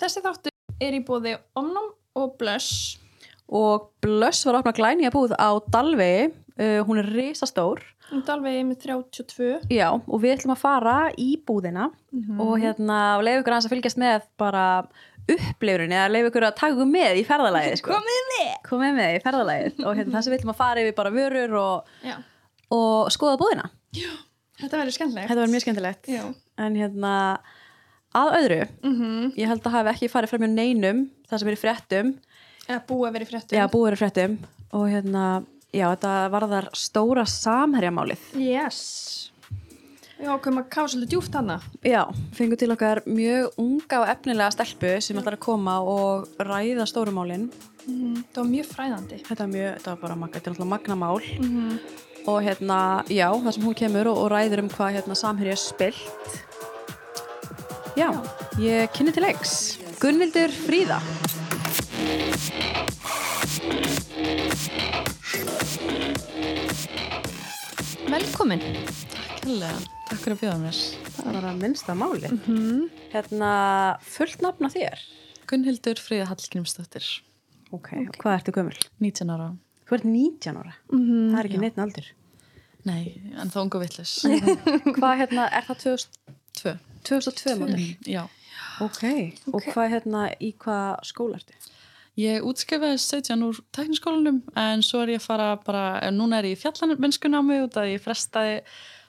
Þessi þáttu er í bóði Omnum og Blush. og Blöss var að opna glænýja búð á Dalvegi uh, hún er risastór er alveg með 32. já, og við ætlum að fara í búðina og hérna og leiða ykkur aðeins að fylgjast með bara upplifunin eða leiða ykkur að taka ykkur með í ferðalagið sko. Komið með! komið með í ferðalagið og hérna sem við ætlum að fara yfir bara vörur og, Já, og skoða búðina þetta verður skemmtilegt. þetta var mjög skemmtilegt Já. en hérna að öðru, Mm ég held að hafi ekki farið fram hjá neinum það sem er í fréttum. Eða búið í fréttum. já, búið er í fréttum. Og hérna, já, þetta varðar stóra samherjamálið. Yes. Já, komum að kafa svolítið djúft hana. já, fengum til okkar mjög unga og efnilega stelpu sem ætlar að koma og ræða stórumálin Mm Það var mjög fræðandi. þetta er mjög, þetta var bara magna, þetta er náttúrulega magna mál. Mm og hérna, já, það sem hún kemur og, og ræður um hvað hérna samherja er spilt já, ég kynni til leiks Gunnvildur Fríða Velkomin. Kærlega, takk fyrir að bjóða mér. það var að minnsta máli Mm hérna, fullt nafn á þér Gunnhildur Fríða Hallgrímsdóttir, ok, hvað ertu gömul? 19 ára. þú ert 19 ára, -hmm. það er ekki neitt aldur Nei, en þá ungu vittlus. hvað hérna, er það 2000, Tvö. 2002 mótil? Já. ok, og hvað hérna í hvað skóla ertu? Ég útskrifaði 17 úr tekniskólanum en svo er ég að fara bara, núna er ég í fjallanmennskunámi út að ég frestaði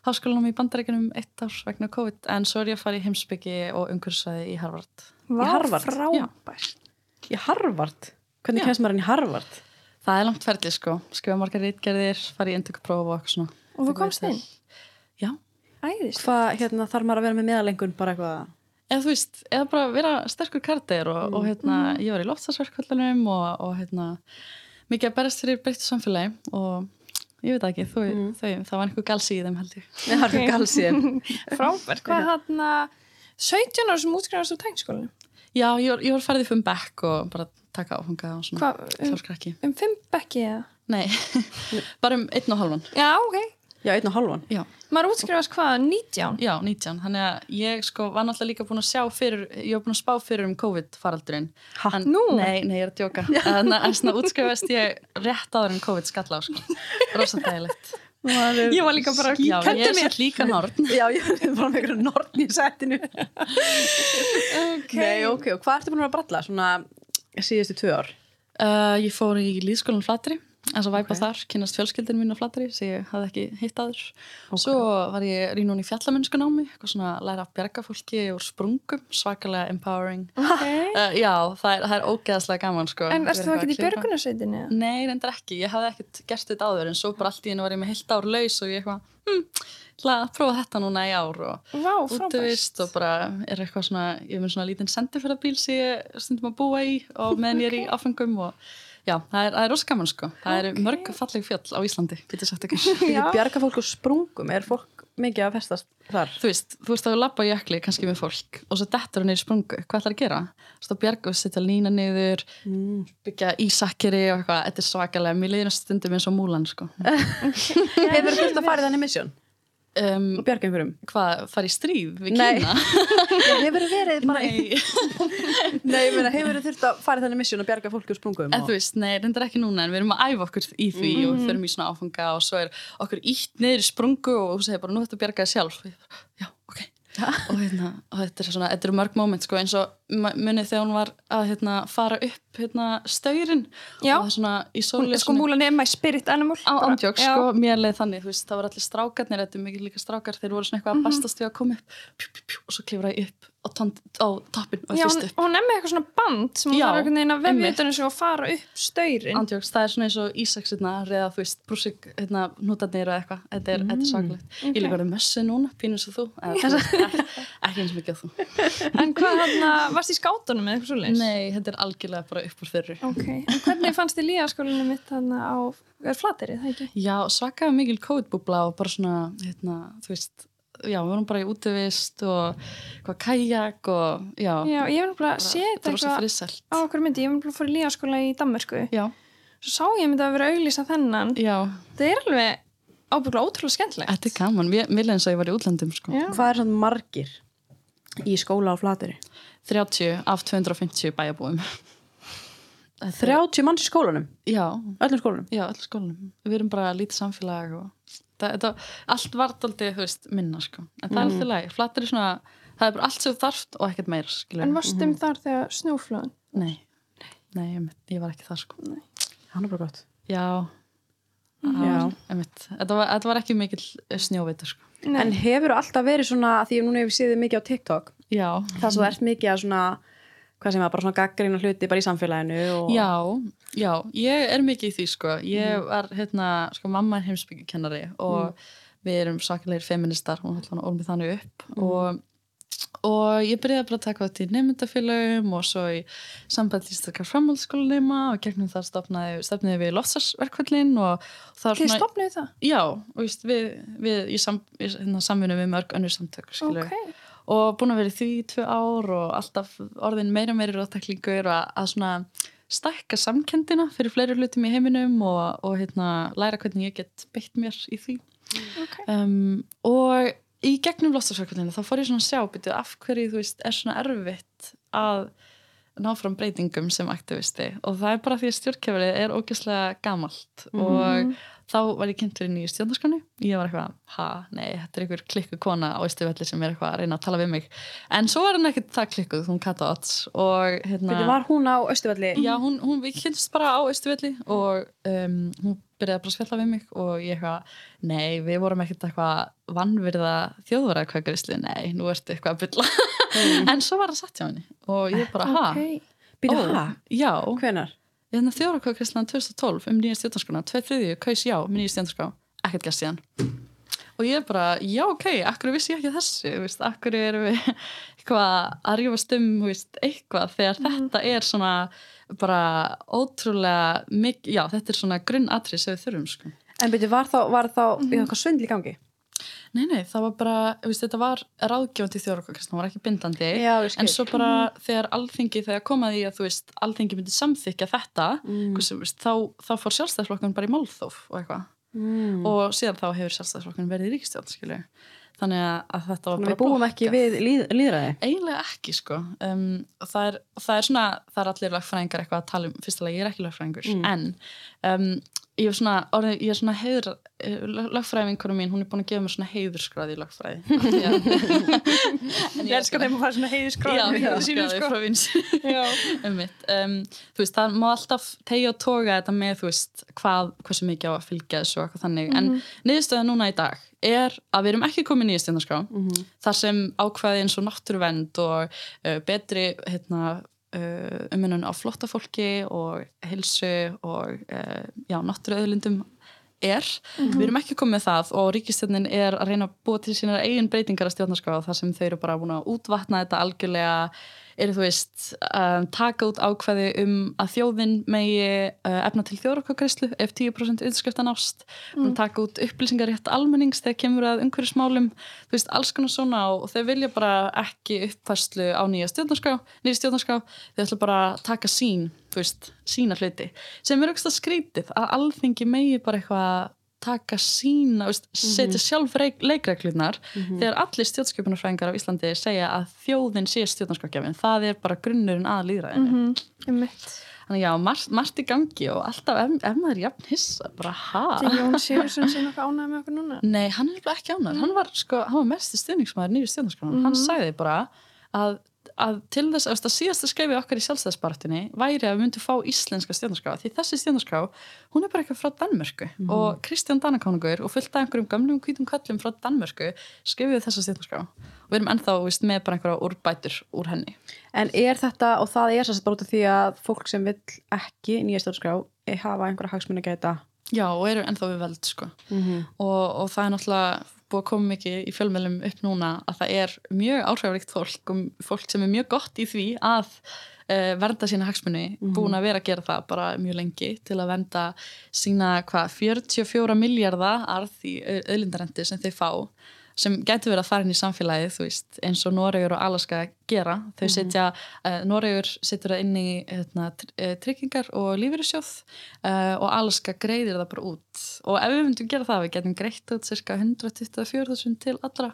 háskólanum í bandarækjunum eitt ár vegna COVID en svo er ég að fara í heimsbyggi og umhverfisvæði í Harvard. Vá, Harvard? frábært. í Harvard? hvernig kemst maður inn í Harvard? Það er langt ferðið sko, skrifa margar rítgerðir, fara í endurkupróf og eitthvað svona. Og þú komst inn? Æðist. hvað hérna, þarf maður að vera með meðalengun bara eitthvað eða þú veist, eða bara vera sterkur kardir og, og hérna, ég var í loftslagsverkvöldunum og, og hérna mikið að berast fyrir breyttu samfélagi og ég veit ekki, þau, þau, það var einhver galsi í þeim held ég. það er okay. galsið Frábært. Hvað hann að 17 ára sem útskrifast úr tækniskólinu? Já, ég var, ég var farið í fimm bekk og bara taka áfanga og svona Hvað, um, um fimm bekki eða? Nei, bara um einn og halvan. Já, ok. Já, einn og halvan Já, Maður útskrifast hvað, 19? já, 19. Þannig að ég sko var náttúrulega líka búin að sjá fyrir, ég var búin að spá fyrir um COVID-faraldurinn. En- Nú? Nei, nei, ég er að djóka. Þannig að svona útskrifast ég rétt áður en COVID skalla á, sko. Rosa þægilegt. Ég var líka bara, Já, ég er svo líka nord. já, ég er bara með einhverju nortn í settinu Ok. nei, ok, og hvað ertu búin að bralla svona síðustu tvö ár? Uh, ég fór í líðskólan Flatri, en svo væpa Ok. þar, kynast fjölskyldin mín á Flatri sem ég hafði ekki hitt aður. Svo var ég rínun í fjallamennskunámi, eitthvað svona læra að bjarga fólki úr sprungum, svakalega empowering. Ok. Uh, já, það er, það er ógeðslega gaman, sko. En Vera erst þú ekki í eða? Nei, reyndar ekki. Ég hafði ekkert gert þetta áður en svo bara allt í hennu var ég með heilt ár laus og ég eitthvað, hm, ætla að prófa þetta núna í ár og Vá, útivist og bara er eitthvað svona, ég er með svona lítinn sendiferðabíl sem ég stundum að búa í og meðan ég er í áfengum og já, það er, það er rosa gaman sko. Það Ok. eru mörg falleg fjöll á Íslandi, getur sagt. Ég bjarga fólk úr sprungum, er fólk mikið að festast þar? þú veist, þú veist að þú labba á jökli kannski með fólk og svo dettur hann í sprungu, hvað ætlar að gera? Þú veist að bjarga og setja lína niður, Mm. byggja ísakkeri og eitthvað, þetta er svakalega, mér leiðir stundum eins og múlan sko. Hefur þú þurft að fara í þannig misjón Um, og bjarga einhverjum? hvað, fara í stríð við Nei. Kína? Hefur verið bara Nei. Nei, hefur þú þurft að fara í þannig misjón og bjarga fólki úr sprungum? En þú veist, nei, reyndar ekki núna en við erum að æfa okkur í því og við förum í svona áfanga og svo er okkur ítt niður í sprungu og þú segir bara, nú þetta bjarga þið sjálf og ég bara, já, ok og, hérna, og þetta er svona, þetta eru mörg moment sko, eins og munið þegar hún var að hérna, fara upp hérna, staurin Já. og það svona í sóli sko múlan er my spirit animal. á Já. sko, mér leið þannig veist, það var allir strákarnir, þetta er mikið líka strákar þeir voru svona eitthvað að bastast við að koma upp pjú, pjú, pjú, og svo klifra ég upp á, á toppin og fyrst upp hún er með eitthvað svona band sem hún þarf einhvern veginn að vefja utan þessu og fara upp stöyrin. Andjóks, það er svona eins og Ísaksirna reða, þú veist, brúsik, hérna, nútarnir og eitthvað, þetta er, þetta er svakalegt. Ég er líka orðið mössu núna, pínus og þú, ekki, eins mikið og þú. En hvað hann varst í skátunum með eitthvað svoleiðis? Nei, þetta er algjörlega bara upp úr fyrru. Ok, en hvernig fannst þið líðaskólinu mitt hann á, er flaterið, það ekki? Já, svakaði mikil kóðbúbla og bara svona, hérna, þú veist, já, við vorum bara í útivist og hvað kajak og, já, Já, ég hef náttúrulega séð þetta þetta var svo eitthvað á okkur myndi, ég hef náttúrulega fór í líðaskóla í Danmörku. Já, Svo sá ég myndi að vera að auglýsa þennan. já, Það er alveg ábygglega ótrúlega skemmtilegt. þetta er gaman, mér eins og ég var í útlandum, sko. Hvað er svona margir í skóla á flateri? 30 af 250 bæjabúum 30 manns í skólanum, já, öllum skólanum já, allir skólanum við erum bara lítið samfélag og það, þetta, allt var aldrei, þú veist, minna sko. en það er alltaf læg, flattir er svona það er bara allt sem þarft og ekkert meira skilur. En varstum þar þegar snjóflöðan? nei, nei, ég, ég var ekki þar sko. hann er bara gott já, Já. einmitt. Þetta, var, var ekki mikill snjóveitur sko. Nei. en hefur alltaf verið svona, því að núna hefur séð þig mikið á TikTok já, það þú ert mikið að svona hvað sem að bara svona gaggrina hluti bara í samfélaginu og... Já, já, ég er mikið í því sko, ég var hérna, sko mamma er heimsbyggikennari og við erum svakalegir feministar og hérna ormið þannig upp og, og ég byrjaði bara að taka þetta í nefndafélagum og svo í samband ístakar framhaldsskólanema og gegnum það stofnaði, stefniði við loftsasverkvöldin og það var Þið svona, stopnuðu það? já, og víst, við, við í, sam, í hérna, samvinnu við mörg önnur samtök, skilur Ok. og búin að vera í því tvö ár og alltaf orðin meira ráðtaklingur og að, að svona stækka samkendina fyrir fleiri hlutum í heiminum og, og hérna, læra hvernig ég get beitt mér í því Ok. um, og í gegnum lofstafsverkvöldinu þá fór ég svona að sjá byrju, af hverju þú veist er svona erfitt að ná fram breytingum sem aktivisti. Og það er bara því að stjórnkefrið er ógeðslega gamalt og þá var ég kynntur í stjórnarskanu ég var eitthvað, ha, nei, þetta er einhver klikku kona á Ístuvelli sem er eitthvað að reyna að tala við mig. En svo var hann ekkert það klikkuð hún Kata Otts og hérna Byrju, var hún á Östuvalli Já, hún, hún, við kynnst bara á Östuvelli og um, hún byrjaði bara að spjalla við mig og ég eitthvað, nei, við vorum ekkert eitthvað vannvirða þjóðvaraðkvækarisli, nei, nú ertu eitthvað að bylla en svo var það satt hjá henni og ég bara, ha, Ok. Byrju, ó, já Hvenar? hérna þjóðvaraðkvækarislan 2012 um nýja stjórnarskona, tveið þriðju, kaus já um nýja stjórnarskrá, ekkert gæst síðan og ég bara, já ok, akkur vissi ég ekki þessu, veist, akkur erum við eitthvað að rífast um eitthvað þegar þetta er svona bara ótrúlega mikið, já, þetta er svona grunnatrið sem við þurfum, sko. En byrju, var þá, var þá mm svindl í gangi? Nei, nei, það var bara, veist, þetta var ráðgjóðandi þjóðarkvækast, það var ekki bindandi. Já, en svo bara þegar alþingi, þegar komaði að þú veist, alþingi myndi samþykja þetta Mm. hversu, veist, þá, þá fór sjálfstæðsflokkun bara í málþóf og eitthvað. Mm. og síðan þá hefur sjálfstæðsflokkun verið í ríkistjórn, skilju þannig að, þetta var bara við búum ekki við líð, líðræði eiginlega ekki sko. Um, það er, það er svona það er allir lagfræðingar eitthvað að tala um. Fyrstulega ég er ekki lagfræðingur Mm. en um, ég er svona, orðið, ég er svona heiður lagfræðingunum mín, hún er búin að gefa mér svona heiðurskráði í lagfræði Ég elskar þeim að fara svona heiði skráð. Já, heiðurskráði sko. frá vins um, þú veist, það má alltaf tegja og toga þetta með, þú veist, hvað, hversu mikið á að fylgja þessu og eitthvað þannig, en niðurstöða núna í dag er að við erum ekki komin í stjórnarskrá, Mhm. þar sem ákvæði eins og náttúruvend og uh, betri, hérna, uh, umunum á flottafólki og hilsu og, uh, já, náttúruauðlindum er. Við erum ekki komið það og ríkistjórnin er að reyna að búa til sínar eigin breytingar að stjórnarskrá þar sem þau eru bara búin að útvatna þetta algjörlega eru þú veist um, taka út ákveði um að þjóðin megi uh, efna til þjóðrakokrislu ef 10% yfirskrifta nást mm. taka út upplýsingarétt almennings þegar kemur að umhverjusmálum þú veist alls konar svona og þau vilja bara ekki uppfærslu á nýja stjórnarskrá nýja stjórnarskrá, þau ætla bara að taka sín þú veist, sína hluti sem er auðvitað skrítið að alþingi megi bara eitthvað taka sína, veist, setja sjálf reik, leikreglunar þegar allir stjórnskipunarfræðingar á Íslandi segja að þjóðin sé stjórnarskapgjafin, það er bara grunnurinn að líðræðinu. Mm Þannig já, margt, margt í gangi og alltaf ef, ef maður er jafn hissa, bara ha? Þegar Jón Sigursson sé nokkuð ánægð með okkur núna. Nei, hann er ekki ánæður, hann var sko, hann var mest stuðningsmæður nýri stjórnarskapin, hann sagði bara að að til þess að síðasta skrefi okkar í sjálfstæðsbartinni væri að við myndum fá íslenska stjórnarskrá því þessi stjórnarskrá, hún er bara eitthvað frá Danmörku. Og Kristján Danakonungur og fullt af einhverjum gamlum hvítum köllum frá Danmörku skrifuðu þessa stjórnarskrá. Og við erum ennþá veist, með bara einhverja úrbætur úr henni. En er þetta, og það er sérst bara út af því að fólk sem vill ekki nýja stjórnskrá hafa einhverja hagsmunni gæta Já, og eru ennþá við veld sko. og, og það er náttúrulega búið að koma mikið í fjölmjölum upp núna að það er mjög áhrifaríkt fólk og fólk sem er mjög gott í því að uh, vernda sína hagsmunni búin að vera að gera það bara mjög lengi til að vernda sína hvað 44 miljardar arð í auðlindarendi sem þeir fá sem getur verið að fara inn í samfélagið þú veist, eins og Noregur og Alaska gera. Þau setja, uh, Noregur setur það inn í hérna, eh, tryggingar og lífeyrissjóð uh, og Alaska greiðir það bara út. Og ef við myndum gera það við getum greitt út cirka 124.000 til allra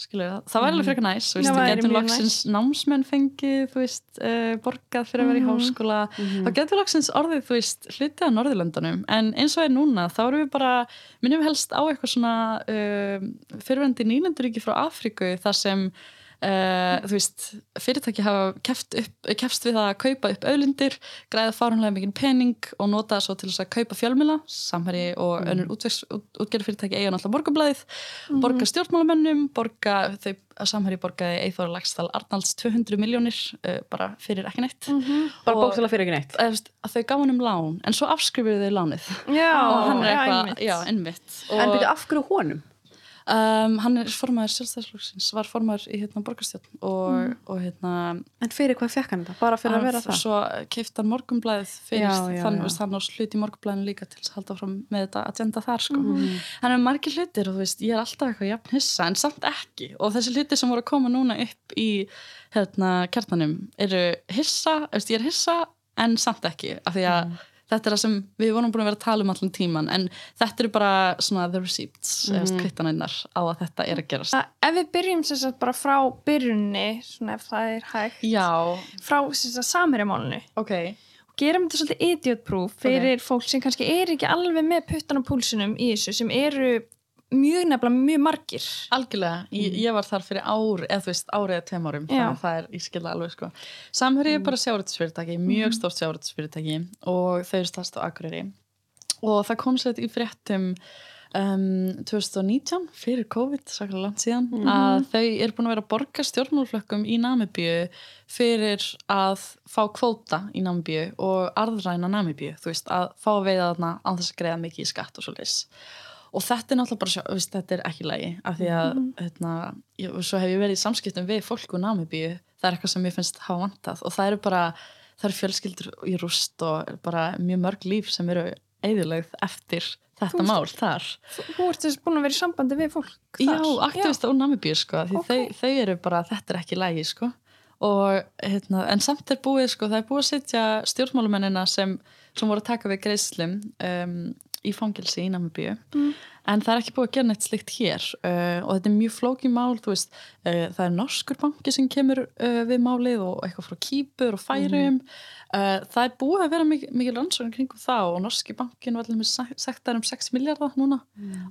skilur það, væri alveg frekar næs það væri getur mjög loksins námsmenn fengið, þú veist, uh, borgað fyrir að vera í háskóla, það getur loksins orðið, þú veist, hlutið á Norðurlöndunum. En eins og er núna, þá erum við bara minnum við helst á eitthvað svona uh, fyrirvendi nýlenduríki frá Afríku þar sem Uh, þú veist, fyrirtæki hafa keft, upp, kefst við að kaupa upp auðlindir, græða fárunlega mikið pening og nota það svo til þess að kaupa fjölmila samhæri og önnur mm. útgerð fyrirtæki eiga náttúrulega borgarblæðið mm. borga stjórnmálamönnum, borga þau að samhæri borgaði Eithóra Lagstall Arnalds 200 miljónir uh, bara fyrir ekki neitt Mm -hmm. bara bókstala fyrir ekki neitt að, veist, að þau gaf hann um lán, en svo afskrifuðu þau lánið Já, einmitt. en byrju af hverju honum um, hann er formaður sjálfstæðsflokksins, var formaður í hérna borgarstjórn og, og hérna en fyrir hvað fekk hann þetta, bara fyrir að vera það? svo keifti hann morgunblæðið fyrir þann, veist, hann á hlut í morgunblæðinu líka til að halda fram með þetta agenda þar sko. Mhm. hann er margir hlutir og þú veist, ég er alltaf eitthvað jafn hissa en samt ekki. Og þessi hlutir sem voru að koma núna upp í hérna kjartanum eru hissa, veist, ég er hissa en samt ekki, af því að þetta er það sem við vorum búin að vera að tala um allan tíman en þetta eru bara svona the receipts, mm -hmm. kvittanænar á að þetta er að gerast. Ef við byrjum sagt bara frá byrjunni, svona ef það er hægt, Já, frá sem sagt samherjamálinu. Ok. Gerum þetta svolítið idiot proof fyrir fólk sem kannski er ekki alveg með puttan á púlsunum í þessu sem eru mjög nefnilega mjög margir. Algjörlega, ég, ég var þar fyrir ár eða þú veist, árið eða Já. þannig að það er, ég skilða alveg sko. Samherji er bara sjárættisfyrirtæki, mjög stórt sjárættisfyrirtæki og þau eru stærst á Akureyri. Og það kom sér í fréttum um, 2019 fyrir COVID, saklega langt síðan að þau eru búin að vera að borga stjórnmálflökkum í Namibíu fyrir að fá kvóta í Namibíu og arðræna Namibíu, þú veist, að fá að veiða þarna á þess að og og þetta er náttúrulega bara, veist, þetta er ekki lægi af því að, hérna, ég, og svo hef ég verið í samskiptum við fólk úr Namibíu. Það er eitthvað sem ég finnst hafa vantað. Og það eru bara, það eru fjölskyldur í rúst og bara mjög mörg líf sem eru eðilegð eftir þetta Þú- mál þar. Þú þú ert þess búin að vera í sambandi við fólk Já, þar. aktivista úr Namibíu sko því Ok. þau, þau eru bara, þetta er ekki lægi sko. Og hérna, en samt er búið sko, það er búið að setja stjórnmálumennina sem, sem voru að taka við greiðslum um, í fangilsi í Namibíu Mm. En það er ekki búið að gera neitt slikt hér uh, og þetta er mjög flókið mál þú veist, uh, það er norskur banki sem kemur uh, við málið og eitthvað frá Kýpur og Færium uh, það er búið að vera mikil, mikil rannsókn kringum það og norski bankin var alveg sektar um 6 miljardar núna.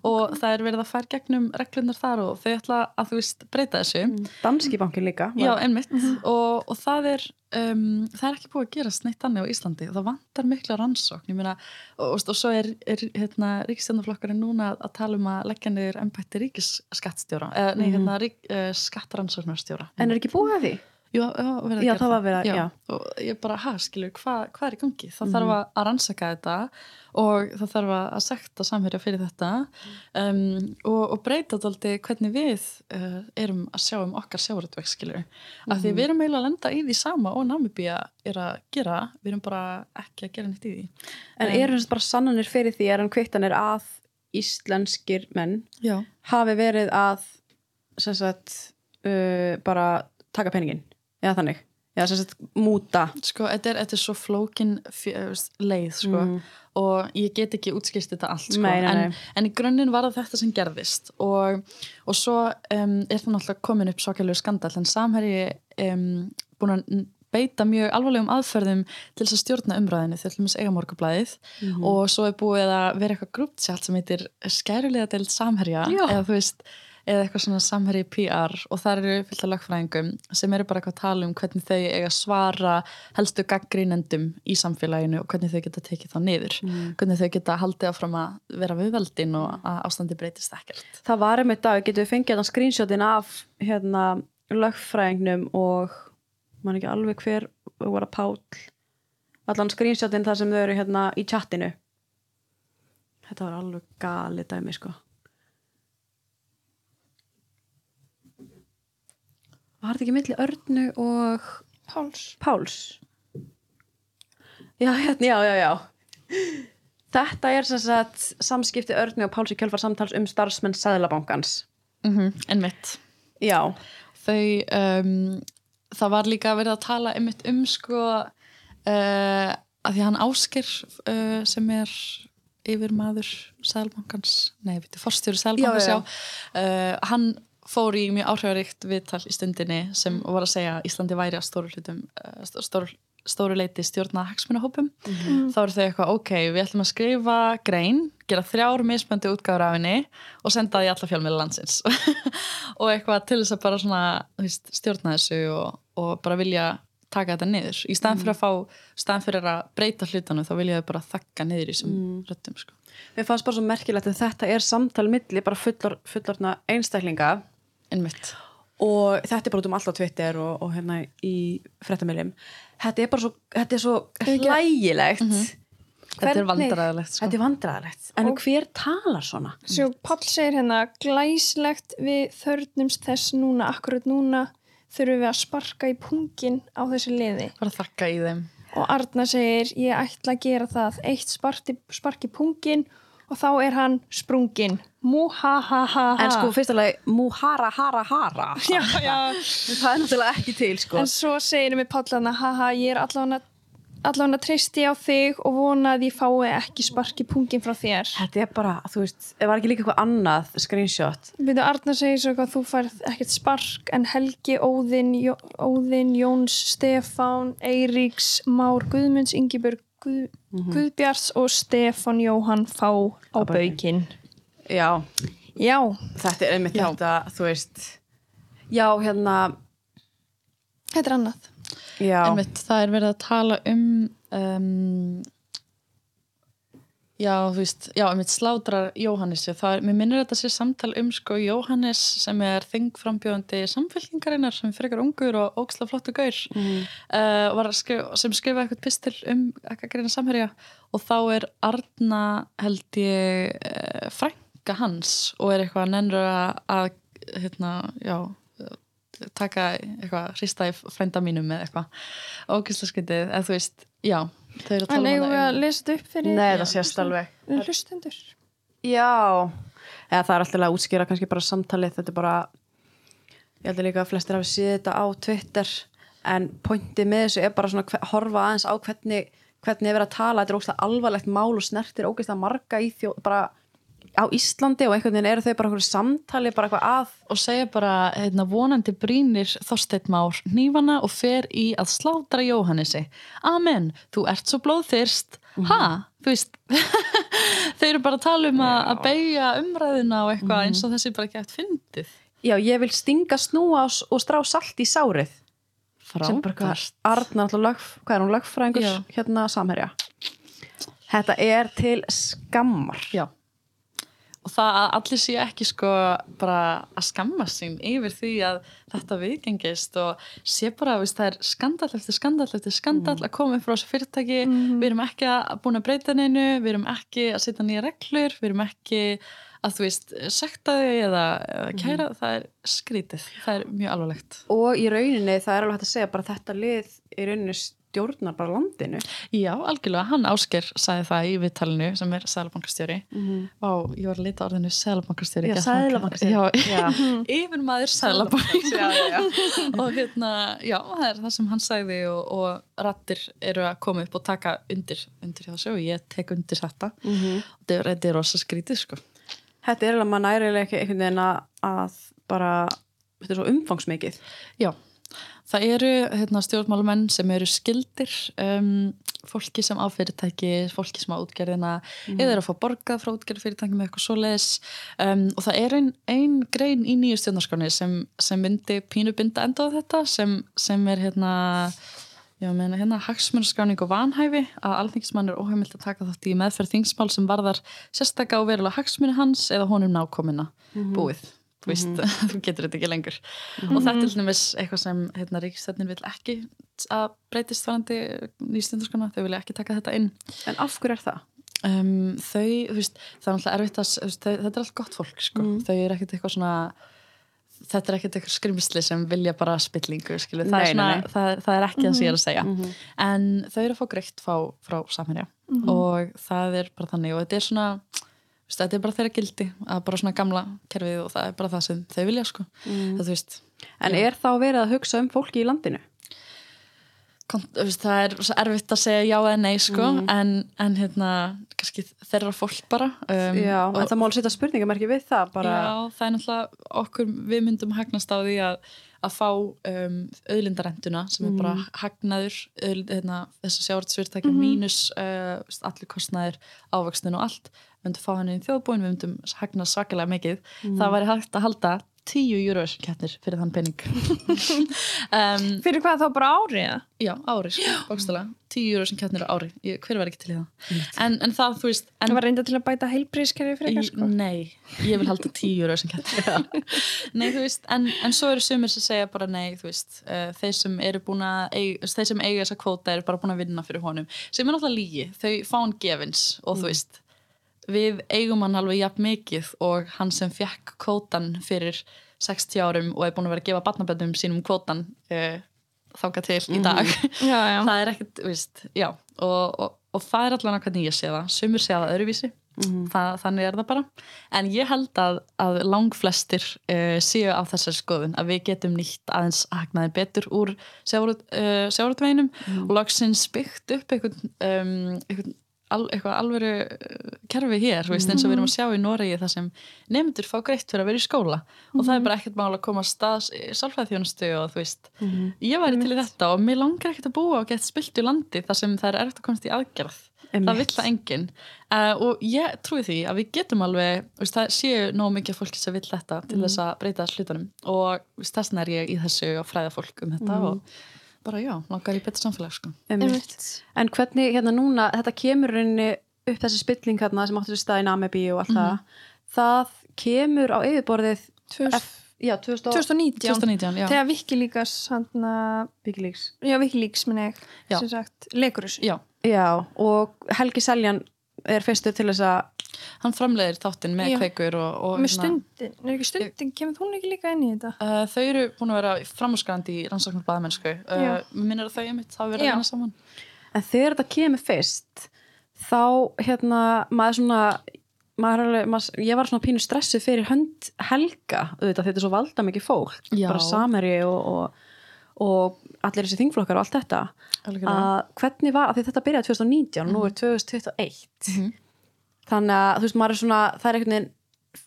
Og það er verið að færa gegnum reglunar þar og þau ætla að þú veist breyta þessu. Danski bankin líka Já, einmitt. Og, og það er um, það er ekki búið að gerast neitt annað á Íslandi það vantar mikla rannsókn. Meina, og, og, og svo er, er hérna, ríkistjórnarflokkarinn núna að tala um að leggja niður embætti ríkisskattstjóra eða nei, hérna, rík, uh, skattrannsóknarstjóra. En er ekki búið að því? Já, að Já, gera það var að- já. og ég bara, ha, skilur, hvað hva er í gangi? Það þarf að, að rannsaka þetta og það þarf að, að sekta samherja fyrir þetta um, og, og breyta þetta hvernig við uh, erum að sjá um okkar sjáratveg skilur, af því við erum eiginlega að lenda í því sama og Namibía er að gera við erum bara ekki að gera neitt í því. En eru þess bara sannanir fyrir því er hann kvittanir að íslenskir menn Já, hafi verið að sagt uh, bara taka peningin eða þannig, sem sagt múta sko, þetta er, þetta er svo flókin fjö, leið, sko Mhm. og ég get ekki útskýrst þetta allt sko. Nei, nei, nei. En, en í grunninn var það þetta sem gerðist og, og svo um, er það náttúrulega komin upp svakalegu skandal en samherji um, búin að beita mjög alvarlegum aðferðum til þess að stjórna umræðinu til þess eiga morgublaðið Mhm. og svo er búið að vera eitthvað grúptsjált sem heitir skærulega deild samherja Já. eða þú veist eða eitthvað svona samherji PR og það eru fyllt af lagfræðingum sem eru bara eitthvað að tala um hvernig þau eiga svara helstu gaggrínendum í samfélaginu og hvernig þau geta tekið þá niður. Hvernig þau geta haldið áfram að vera við veldin og að ástandi breytist ekkert. Það var um dag, getur við fengið hérna screenshotin af hérna lögfræðingnum og man ekki alveg hver var að pál allan screenshotin þar sem þau eru hérna í chattinu þetta var alveg gali dæmi sko. Var þetta ekki milli Örnu og Páls. Páls? Já, hérna, já, já, já. Þetta er sem sagt samskipti Örnu og Páls í kjölfar samtals um starfsmenn Sæðlabankans mm -hmm. en mitt já, þau um, það var líka verið að tala einmitt um sko uh, að því hann Ásker uh, sem er yfir maður Sælbankans, nei, veitu, forstjóri Sælbankans, Já, já, já, Uh, hann fór í mjög áhrifaríkt viðtal í stundinni sem var að segja að Íslandi væri að stóru hlutum uh, stóru, stóru leiti stjórna hagsmunahópum þá eru þau eitthvað, ok, við ætlum að skrifa grein, gera þrjár mismöndi útgáður af henni og senda það í alla fjölmiðla landsins og eitthvað til þess að bara svona veist, stjórna þessu og, og bara vilja taka þetta niður í staðan fyrir að fá, staðan fyrir að breyta hlutunum þá vilja þau bara þakka niður í þessum mm. röttum sko. Mér fannst bara svo merkilegt að þetta er samtal milli bara fullor, fullorna einstaklinga Einmitt. Og þetta er bara út um allt á Twitter og, og hérna í frettamilum þetta er bara svo, þetta er svo hlægilegt. Þetta er vandræðilegt sko. Þetta er vandræðilegt, en hver talar svona? Svo Páll segir hérna glæslegt við þörnumst þess núna, akkurat núna þurfum við að sparka í pungin á þessu liði. Bara þakka í þeim. Og Arna segir ég ætla að gera það. Eitt sparki, sparki pungin og þá er hann sprungin mú ha ha ha ha En sko fyrstulega, muhara hara hara já, já. Það er náttúrulega ekki til sko. En svo segir við Páll hann að haha ég er allavega allavega treysti á þig og vona að ég fái ekki sparki pungin frá þér. Þetta er bara, þú veist, ef var ekki líka eitthvað annað screenshot? Við Arna segir svo að þú færð ekkert spark en Helgi, Óðinn, Jó, Óðinn Jóns, Stefán, Eiríks, Már, Guðmunds, Ingibjörg, Guð, Guðbjars og Stefán Jóhann fá á baukinn. Já, Já, þetta er einmitt Já. þetta, þú veist. Já, hérna. Þetta er annað. Já, Einmitt, það er verið að tala um um, já, þú veist já, einmitt slátrar Jóhannesi það er, mér minnir þetta sé samtal um sko Jóhannes sem er þingframbjóðandi samfélkingarinnar sem frekar ungur og óksla flottu gaur Mhm. uh, að skrifa, sem skrifa eitthvað pistil um eitthvað greina samherja. Og þá er Arna held ég uh, frænka hans og er eitthvað nennur að, hérna, já taka eitthvað, hrista í frænda mínum eða eitthvað. Ógæsla skytið, eða þú veist, já þau eru að um við að lesa þetta upp fyrir nei, það sést alveg. Hlustendur? Já, eða það er alltaf að útskýra kannski bara samtalið, þetta er bara ég held að líka að flestir hafi séð þetta á Twitter. En pointið með þessu er bara svona hve- horfa aðeins á hvernig hvernig er verið að tala, þetta er ógæslega alvarlegt mál og snertir ógæslega marga í þjó bara á Íslandi og einhvern veginn eru þau bara samtali, bara eitthvað að og segja bara, hérna, vonandi brýnir Þorsteinn Már hnífana og fer í að slátra Jóhannesi. Amen, þú ert svo blóðþyrst. Ha, þú veist þau eru bara að tala um að, að beigja umræðina og eitthvað eins og þessi bara ekki eftir fyndið. Já, ég vil stinga snúa og, strá salt í sárið. Frábært. Arna alltaf lög, hvað er hún lögfræðingur? Já. hérna samherja. Þetta er til skammar. Já. Og það að allir séu ekki sko bara að skamma sín yfir því að þetta viðgengist og sé bara að það er skandall eftir skandall eftir skandall að koma frá þessu fyrirtæki. Við erum ekki að búin að breyta neinu við erum ekki að setja nýja reglur við erum ekki að þú veist sekta þau eða, eða kæra það er skrítið, það er mjög alvarlegt. Og í rauninni það er alveg hægt að segja bara þetta lið í rauninni stjórnar bara landinu. Já, algjörlega, hann Ásker sagði það í viðtalinu sem er sælabankastjóri Mhm. og ég var að leita á orðinu sælabankastjóri Já, Já. yfir maður sælabank og hérna, já, það er það sem hann sagði og, og rattir eru að koma upp og taka undir, undir þessu og ég tek undir þetta. Mhm. og þetta er- rosa skrítið sko. Þetta er alveg, maður nærilega ekki einhvern veginn að bara, þetta er svo umfangsmikið. Já, það eru hérna, stjórnmálamenn sem eru skildir um, fólki sem á fyrirtæki, fólki sem á útgerðina eða eru að fá borgað frá útgerðfyrirtæki með eitthvað svoleiðis. Um, og það er ein, ein grein í nýju stjórnarskránni sem, sem myndi pínu binda enda á þetta sem, sem er hérna hérna hagsmunarskráning og vanhæfi að alþingismann er óheimilt að taka þátt í meðferð þingsmál sem varðar sérstaka og verulega hagsmunni hans eða honum nákomina búið. Þú veist, þú getur þetta ekki lengur. Og þetta er til dæmis eitthvað sem hérna, ríkistætnin vil ekki að breytist varandi nýstjöndarskona, þau vilja ekki taka þetta inn. en af hverju er það? Um, þau, þú veist, það er alltaf erfitt að, veist, þau, þetta er allt gott fólk, sko. Þau eru ekkert eitthvað svona, þetta er ekkert eitthvað skrimsli sem vilja bara spillingu, skilu. Það, Nei, er, svona, það, er, það er ekki það sem ég er að segja. En þau eru að fá greitt frá, frá samherja og það er bara þannig og þetta er svona, þetta er bara þeirra gildi að bara svona gamla kerfið og það er bara það sem þau vilja, sko. Það, þú veist, en er þá verið að hugsa um fólki í landinu? það er erfitt að segja já eða nei sko, en, en hérna kannski þeirra fólk bara um, Já, og, en það má alveg setja spurningamerki við það bara, já, það er náttúrulega okkur, við myndum hagnast á því að, að fá um, auðlindarenduna sem er bara hagnaður auðlind, hérna, þess að sjávartsfyrirtækja mínus uh, allir kostnaðir ávöxtun og allt. Við myndum fá henni í þjóðbúin, við myndum hagnast svakalega mikið, það væri hægt að halda 10 eurovision keppnir fyrir þann penning um, Fyrir hvað þá bara árið? Já, ári, sko, bókstala Tíu euro sem keppnir á ári, ég, hver var ekki til í það? En, en það, þú veist en, Það var reynda til að bæta heilbrískerfi fyrir eitthvað sko. Nei, ég vil halda tíu euro sem keppnir Nei, þú veist, en, en svo eru sumir sem segja bara nei, þú veist uh, þeir sem eru búin að eiga, þeir sem eiga þessa kvóta eru bara búin að vinna fyrir honum. Sem er náttúrulega lígi, þau fá hann gefins og veist, við eigum hann alveg jafn mikið og hann sem fekk kvótan fyrir 60 árum og er búin að vera að gefa barnaböndum sínum kvótan uh, þáka til í dag. Já, já. það er ekkert, veist, já. Og, og, og það er allan að hvernig ég sé það. Sumur sé það öðruvísi. Það, þannig er það bara. En ég held að, að langflestir uh, séu á þessari skoðun að við getum nýtt aðeins hagnaði betur úr sjávarutveginum og loksins byggt upp einhvern, um, einhvern al, eitthvað alvöru uh, kerfi hér, mm. veist, eins og við erum að sjá í Noregi þar sem nefndur fá greitt fyrir að vera í skóla. Og það er bara ekkert mál að koma að stað sálfræðþjónustu og þú veist ég væri til í þetta og mér langar ekkert að búa og geta spilt í landi þar sem það er erft að komast í aðgerð. Það vill það enginn. Uh, og ég trúi því að við getum alveg veist, það séu nóg mikið fólki sem vill þetta til þess að breyta hlutunum. Og veist, þess vegna er ég í þessu og fræða fólk um þetta og bara já, langar í betur samfélag sko. En hvernig hérna núna, þetta kemur rauninni upp þessi spilling hérna sem áttur í stað í Namebi og allt það, það kemur á yfirborðið F, já, 2000 2019, 2019, já. þegar Wikileaks hann Wikileaks. já, Wikileaks minni ég, sem sagt, leikur þessu. Já, Já, og Helgi Seljan er fyrstur til þess að hann framleiðir þáttinn með kveikur og, og með stundin, er ekki stundin, kemur hún ekki líka inn í þetta? Uh, þau eru búin að vera framúrskrandi í rannsóknar baðmennsku uh, Já. minnir að þau einmitt hafa verið Já. að vinna saman en þegar þetta kemur fyrst þá hérna maður svona maður, er alveg, maður, ég var svona pínu stressuð fyrir hönd Helga auðvitað þetta er svo valda mikið fólk Já. bara samherji og, og, og allir þessi þingflokkar og allt þetta Algjörlega. að hvernig var, að því þetta byrjaði 2019 og nú er 2021 Mhm. Þannig að þú veist maður er svona það er einhvern veginn,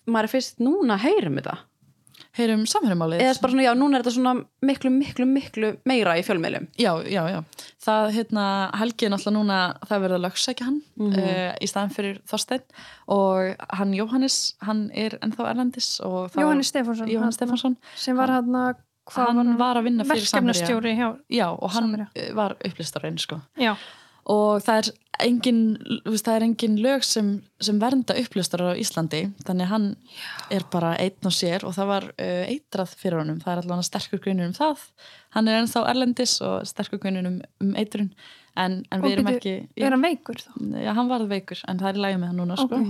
maður er fyrst núna að heyra um þetta heyrum samhverjumálið eða bara svona já, núna er þetta svona miklu, miklu, miklu meira í fjölmiðlum Já, já, já. Það, hérna, Helgi er náttúrulega núna, það er verið að lögsækja hann uh, í staðan fyrir Þorsteinn og hann Jóhannes, hann er ennþá erlendis og það Jóhannes Stefánsson Jóhannes Stefánsson, sem var hann að hann var að vinna fyrir Samherja. og hann Samherja. var upplýstarinn, sko. já, Og það er engin, það er engin lög sem, sem vernda upplýstarar á Íslandi, þannig hann er bara einn og sér og það var uh, eitrað fyrir honum, það er allavega sterkur grunur um það, hann er ennþá erlendis og sterkur grunur um, um eitrun. En, en við erum ekki er hann veikur þá? já, hann varð veikur, en það er lagi með hann núna sko.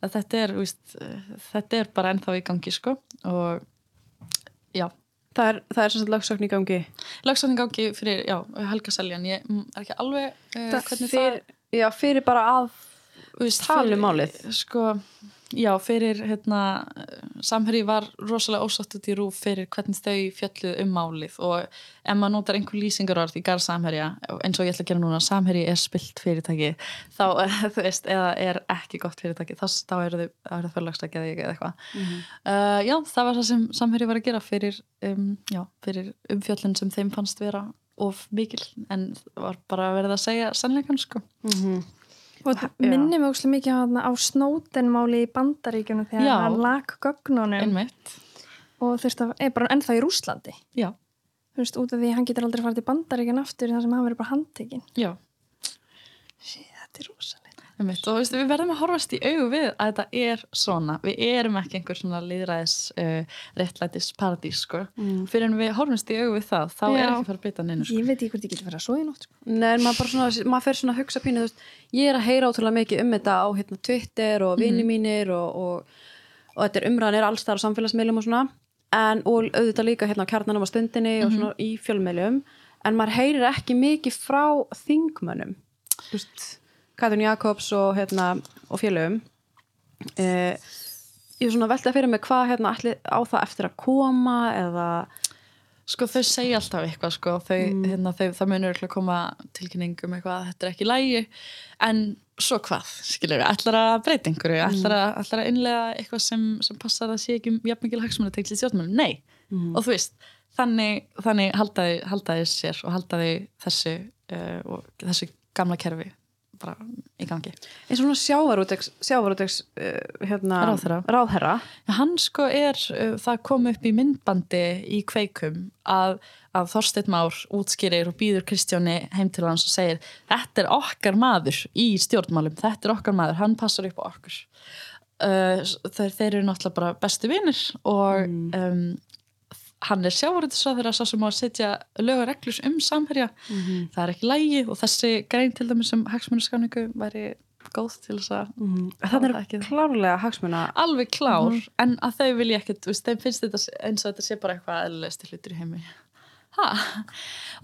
að þetta er, víst, þetta er bara ennþá í gangi sko. og já það er, það er svona lögsökn í gangi lagsvæðin gangi fyrir, já, Helga Seljan ég mm, er ekki alveg uh, Það fyrir, já, fyrir bara að tala um málið. sko, já, fyrir hérna, samherji var rosalega ósátt út í rúf fyrir hvernig þau fjalluð um málið og ef maður notar einhver lýsingarorð í garð samherja, eins og ég ætla að gera núna samherji er spilt fyrirtæki þá, þú veist, eða er ekki gott fyrirtæki þá, þá eru þau, þau förlagstakið eða eitthvað. Uh, já, það var það sem samherji var að gera fyrir, um, já, fyrir umfjöllun sem þeim fannst vera of mikil en var bara verið að segja sannleikan sko og minnir mig óslega mikið á, þarna á snótenmáli í bandaríkjunum þegar hann lag gögnunum einmitt, og þurfti að, er bara ennþá í Rúslandi já, þú veist, út af því hann getur aldrei farið til bandaríkjun aftur þar sem hann verið bara handtekinn. Já. Sí, þetta er Einmitt, og veistu, við verðum að horfast í augu við að þetta er svona, við erum ekki einhver svona líðræðis uh, réttlætis paradís sko, fyrir en við horfumst í augu við það, þá er Já. ekki að fara að bytta neinu sko. ég veit ekki hvort ég getur verið að svo í nótt sko. Nei, maður, svona, maður fer svona að hugsa pínu, veist, ég er að heyra ótrúlega mikið um þetta á hérna, Twitter og vini mínir og, og, og þetta er umræðan er alls þar á samfélagsmiðlum og svona. En, og auðvitað líka hérna á kjarnanum á stundinni og svona í fjölmiðlum. En maður heyrir ekki mikið frá þingmönnum. Þú Katrin Jakobs og, hérna, og félögum. Eh, ég er svona veltað fyrir mig hvað hérna, ætli, á það eftir að koma eða Sko þau segja alltaf eitthvað sko, þau, hérna, þau, það munur ekki að koma tilkynning um eitthvað að þetta er ekki lægi en svo hvað, skilur við, ætlar að breyta einhverju, ætlar að, að innlega eitthvað sem, sem passar að sé ekki jafn mikil hagsmunni tegl í stjórnmálum, nei. Og þú veist, þannig, þannig haldaði, haldaði sér og haldaði þessu uh, og þessu gamla kerfi bara í gangi. eins og svona sjávarútegs, sjávarútegs uh, hérna, Ráðherra. ráðherra. Já, Hann sko er, uh, það kom upp í myndbandi í kveikum að, að Þorsteinn Már útskýrir og býður Kristjáni heim til hans og segir þetta er okkar maður í stjórnmálum, þetta er okkar maður, hann passar upp á okkur. Uh, þeir, þeir eru náttúrulega bara bestu vinnir og um, hann er sjávarútisráður að sá sem á að setja lög og reglur um samherja. Það er ekki lægi og þessi grein til dæmis um hagsmunarskráningu væri góð til þess að það er ekki klárlega hagsmuna alveg klár en að þau vilja ekkert, þeim finnst þetta eins og þetta sé bara eitthvað eðlilegst hlutur í heimi ha?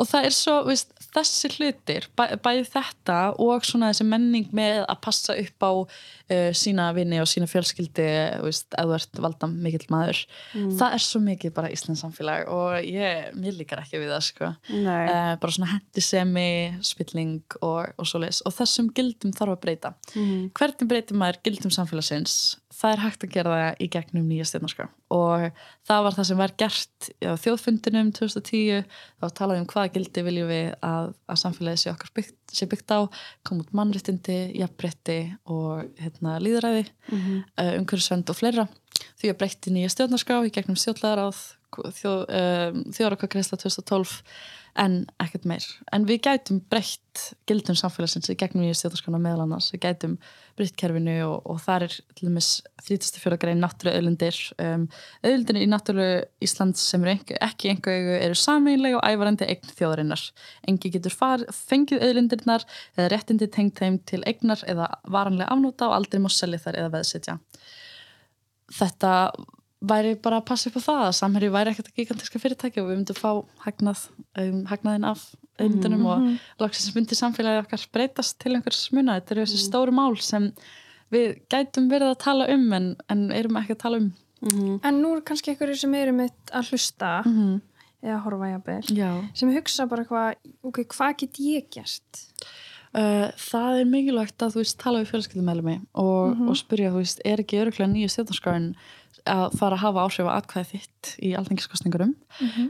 og það er svo, veist, þessi hlutir bæ, bæði þetta og svona þessi menning með að passa upp á uh, sína vini og sína fjölskyldi veist, ef þú ert valda mikill maður það er svo mikið bara Íslands samfélag og ég, mér líkar ekki við það sko. Uh, bara svona hendisemi spilling og, og svo leis og þessum gildum þarf að breyta. Mhm. hvernig breytir maður gildum samfélagsins það er hægt að gera það í gegnum nýja stjórnarskrá. Og það var það sem var gert á þjóðfundinum 2010 þá talaði um hvaða gildi viljum við að, að samfélagi sé okkar byggt, sé byggt á. Kom út mannréttindi, jafnbretti og hérna, líðræði Mhm. uh, umhverfisvend og fleira. Því að breytti nýja stjórnarskrá í gegnum stjórnlegaráð þjóð, um, þjóðarakakreisla 2012 en ekkert meir. En við gætum breytt gildum samfélagsins í gegnum nýja stjórnarskrána meðal annars. Við gætum breytt kerfinu og, og það er til dæmis 34. grein náttúru öðlundir um, öðlundir í náttúru Íslands sem eru ekki, ekki einhverju eru sameinlega og ævarandi eign þjóðarinnar. Engi getur far, fengið öðlundirnar eða réttindi tengt þeim til eignar eða varanlega afnóta og aldrei má selja þær eða veðsetja. Þetta væri bara að passa upp á það að samherju væri ekkert að gigantiska fyrirtæki og við myndum fá hagnað, um, hagnaðin af auðvindunum Mhm. og loksins myndi samfélagi okkar breytast til einhvers muna þetta eru þessi stóru mál sem við gætum verið að tala um en, en erum ekki að tala um En nú er kannski einhverju sem eru mitt að hlusta -hmm. eða horfa jafnvel Já sem hugsa bara hvað, ok, hvað get ég gert? Uh, það er mikilvægt að þú veist tala við fjölskyldumælumi og, og spyrja þú veist, er ekki öruglega nýju stjórnarskráin að fara að hafa áhrif á atkvæði þitt í alþengiskostningurum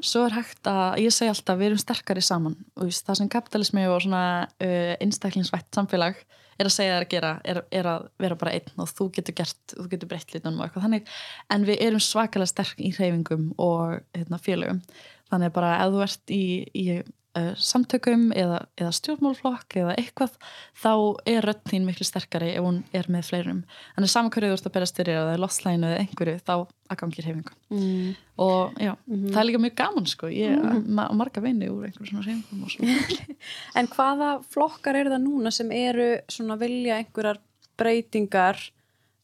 svo er hægt að, ég segi alltaf við erum sterkari saman veist, það sem kapitalismi og svona uh, einstaklingsvætt samfélag er að segja þér að gera er, er að vera bara einn og þú getur gert þú getur breytt litunum og eitthvað þannig. En við erum svakalega sterk í hreyfingum og hérna, félögum. Þannig bara ef þú ert í, í uh, samtökum eða, eða stjórnmálflokk eða eitthvað þá er rödd þín miklu sterkari ef hún er með fleirum. Þannig saman hverju þú ert að berast fyrir eða losslæginu eða einhverju þá að gangi hreyfingu Mm. og já, það er líka mjög gaman sko. Ég ma marga vini úr einhverju svona hreyfingum og svona. En hvaða flokkar eru það núna sem eru svona vilja einhverjar breytingar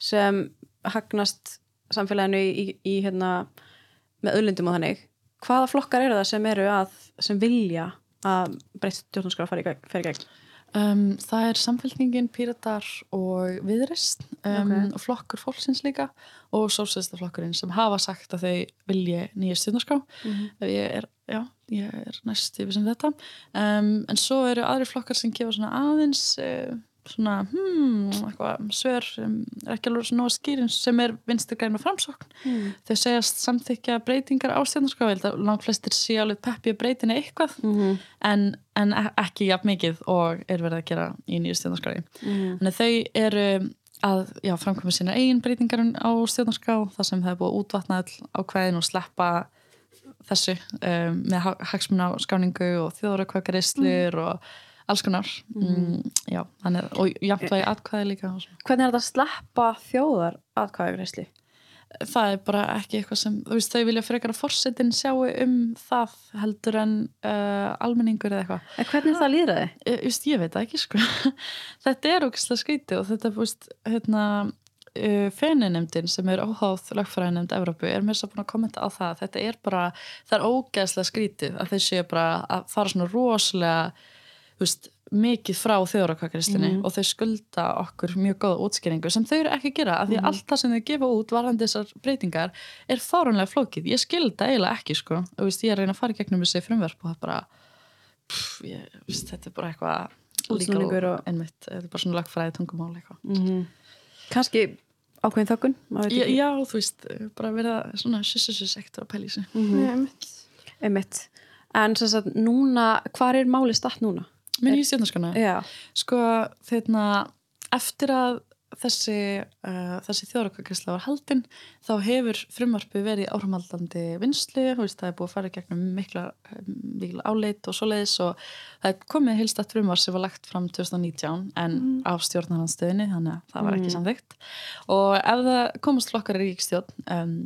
sem hagnast samfélaginu í, í, í hérna með öllundum og þannig? Hvaða flokkar eru það sem eru að sem vilja að breytt stjórnarskráð fari í gegn, fari í gegn? Um, það er samfélkningin, píratar og viðrist um, Ok. og flokkur fólksins líka og sósæðistaflokkurinn sem hafa sagt að þau vilji nýja stjórnarskrá ég er, já, ég er næst yfir sem þetta um, en svo eru aðri flokkar sem gefa svona aðeins uh, svona, hmm, eitthvað svör sem er ekki alveg svona skýrin sem er vinstur græn og framsókn Mm. þau segjast samþykja breytingar á að langt flestir sé alveg peppi að breytina eitthvað Mm. en, en e- ekki jafn mikið og er verið að gera í nýju stjórnarskrái Mm. þannig þau eru að já, framkvæma sína eigin breytingar á stjórnarskrá þar sem er búið að útvatna all ákveðin og sleppa þessu um, með ha- hagsmuna skáningu og þjóðrakvækarislir og alls konar mm. já, að- og jafnvægi atkvæði líka og svona. Hvernig er þetta að sleppa þjóðar atkvæðagreysli? það er bara ekki eitthvað sem þú veist, þau vilja frekar að forsetin sjáu um það heldur en uh, almenningur eða eitthvað En hvernig er það líðræði? Ég, just, ég veit ekki sko þetta er ógæslega skrítið og þetta veist, hérna, uh, feninemdin sem er óháð lögfræðinemnd Evrópu er mér svo búin að kommenta á það þetta er bara, það er ógæslega skrítið að þeir séu bara að fara svona rosalega þú veist, mikið frá þjóðrakakrislinni Mhm. og þau skulda okkur mjög góða útskýringu sem þau eru ekki að gera af því að Mhm. allt það sem þau gefa út varðandi þessar breytingar er fáránlega flókið ég skil þetta eiginlega ekki sko og veist, ég er að reyna að fara í gegnum þessi frumverf og það er bara pff, ég, veist, þetta er bara eitthvað legal og- einmitt, þetta er bara svona lagfræði tungumál eitthvað mm kannski ákveðin þökkun maður veit já, ekki. já, þú veist, bara verða svona sissusus ektur að sig Mhm. Einmitt en sem sagt núna, hvar er máli statt núna? Minn í stjórnarskona Já, Sko, þeirna, eftir að þessi, uh, þessi þjóðrakakrisla var haldin, þá hefur frumvarpið verið í áframhaldandi vinslu, það er búið að fara gegnum mikla, mikla áleit og svoleiðis og það er komið heilstætt frumvarp sem var lagt fram 2019 en af stjórnarhansstöðinni, þannig að það var ekki samþygt. Og ef það komast flokkar í ríkstjórn, um,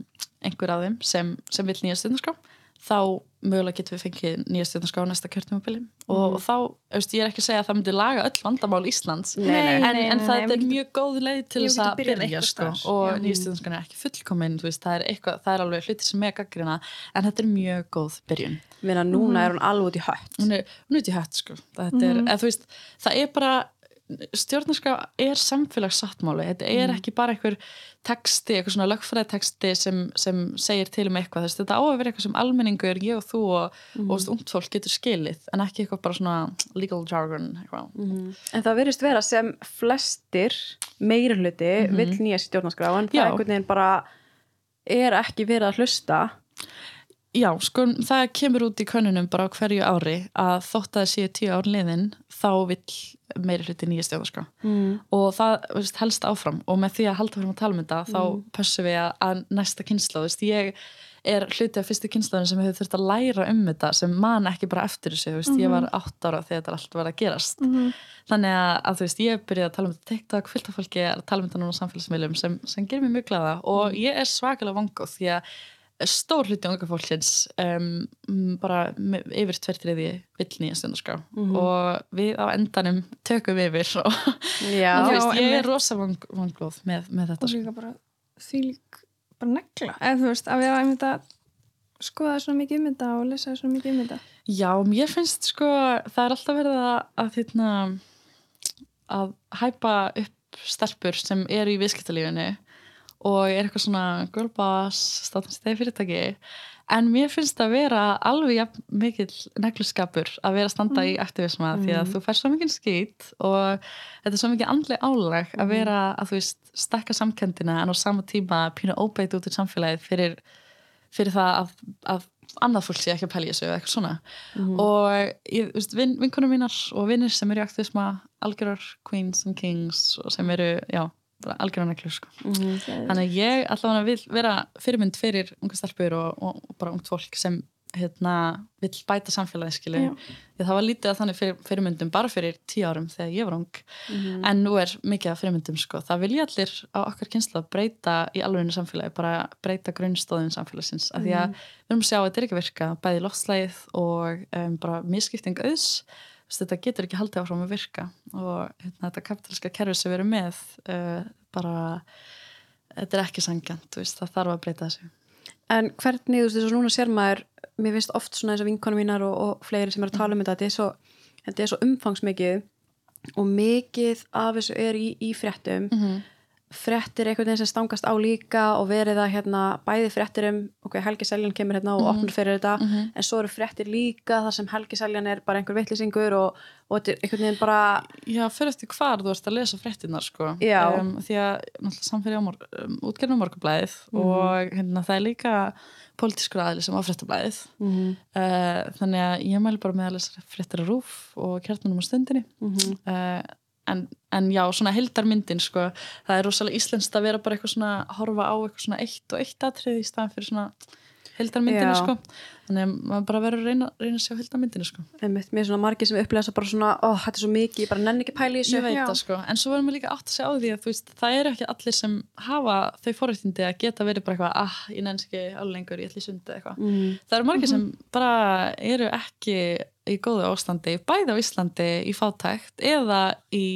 einhver af þeim sem, sem vil nýja stjórnarskrá, þá mögulega getum við fengið nýja stjórnarskrá á næsta kjörtumabili og, og þá, veist, ég er ekki að segja að það myndi laga öll vandamál Íslands Nei, en, nei, en nei, það er getum- mjög góð leið til þess að byrja sko, og Já. nýjastöðunskan er ekki fullkomin veist, það, það er alveg hluti sem er gaggrina en þetta er mjög góð byrjun. Minna núna er hún alveg út í hött. Hún er, út í hött sko. Er, eða, þú veist, það er bara stjórnarskrá er samfélagssáttmáli. Þetta er ekki bara einhver texti, eitthvað svona lögfræðteksti sem, sem segir til um eitthvað, þess, þetta á að vera eitthvað sem almenningur, ég og þú og, og þú veist, ungt fólk getur skilið, en ekki eitthvað bara svona legal jargon eitthvað. en það virðist vera sem flestir meiri hluti vill nýja stjórnarskrá en það Já. einhvern veginn bara er ekki verið að hlusta Já, sko, það kemur út í könnunum bara hverju ári að þótt að það séu tíu ár liðin þá vill meiri hluti nýja stjórnarskrá mm. og það veist, helst áfram. Og með því að halda fyrir að tala um þetta þá pössum við að, að næsta kynsla ég er hluti af fyrstu kynslaðin sem hefur þurft að læra um þetta sem man ekki bara eftir þessu, veist, ég var átt ára þegar þetta allt var að gerast. Þannig að, að veist, ég byrjaði að tala um þetta TikTok, fylgta fólki er að tala um þetta núna á samfélagsmiðlum sem, sem gerir mér mjög glæða og ég er svakalega vangóð því að stór hluti unga fólksins um, bara me- yfir tvertriði vill nýja stundaskrá og við á endanum tökum yfir og veist, ég er rosa vang, vanglóð með, með þetta og sko. líka bara því lík bara negla, eða þú veist að við erum að skoða svona mikið um þetta og lesa svona mikið um þetta. Já, mér finnst sko það er alltaf verið að að, hérna, að hæpa upp stelpur sem eru í viðskiptalífinu og er eitthvað svona girlboss, státtanstegi fyrirtæki. En mér finnst að vera alveg jafn mikill negluskapur að vera að standa í aktivisma því að þú fær svo mikið skýt og þetta er svo mikið andleg álag að vera að þú veist stakka samkendina en á sama tíma pínu óbeit út í samfélagið fyrir, fyrir það að, að annað fólk sé ekki að pælja þessu eða eitthvað svona. Og ég, þú veist, vin, vinkunum mínar og vinnir sem eru í aktivisma algjörar queens and kings og sem eru, já, bara algjörar neglur sko. Mhm. þannig að ég allavega vil vera fyrirmynd fyrir unga stelpur og, og, og bara ungt fólk sem hérna, vill bæta samfélagi það var lítið að þannig fyrir, fyrirmyndum bara fyrir tíu árum þegar ég var ung Mhm. en nú er mikið af fyrirmyndum sko. það vilja allir á okkar kynsla breyta í alveginu samfélagi, bara breyta grunnstóðum samfélagsins, af því að við erum að sjá að þetta er ekki að virka, bæði loftslægið og um, bara misskipting auðs þetta getur ekki haldið áfram að virka og hérna, þetta kapitalska kerfi sem við erum með uh, bara þetta er ekki sangjant, það þarf að breyta þessu En hvernig, þú veist, þess að núna sér maður mér finnst oft svona þess að vinkonum mínar og, og fleiri sem eru að tala um þetta þetta er svo, er umfangsmikið og mikið af þessu er í, í fréttum -hmm. Fréttir einhvern veginn sem stangast á líka og verið að hérna, bæði fréttir um ok, Helgi Seljan kemur hérna og Mhm. opnur fyrir þetta Mhm. en svo eru fréttir líka þar sem Helgi Seljan er bara einhver vittlisingur og, og þetta er einhvern veginn bara Já, fyrir eftir hvar þú ert að lesa fréttinar sko. Um, því að náttúrulega samfélag á morg, um, útgerðum morgublæðið Mhm. og hérna, það er líka pólitískur aðli sem á fréttablæðið mm uh, þannig að ég mæli bara með að lesa fréttir á rúf og kjartanum á stundinni -hmm. uh, en, en já, svona heldarmyndin sko, það er rosalega íslenskt að vera bara eitthvað svona, horfa á eitthvað svona eitt og eitt atrið í staðan fyrir svona heldarmyndinu sko. Þannig að maður bara verður að reyna, reyna að sjá heldarmyndinu sko. Einmitt, mér er svona margir sem upplega þess að bara svona, ó, þetta er svo mikið, ég bara nenni ekki að pæla í þessu. Sko, en svo verðum við líka átt að segja á því að þú veist, það eru ekki allir sem hafa þau forréttindi að geta verið bara eitthvað ah, ég nenns ekki alveg lengur, ég ætli í sundi eitthvað. Mm. það eru margir sem bara eru ekki í góðu ástandi bæði á Íslandi í fátækt eða í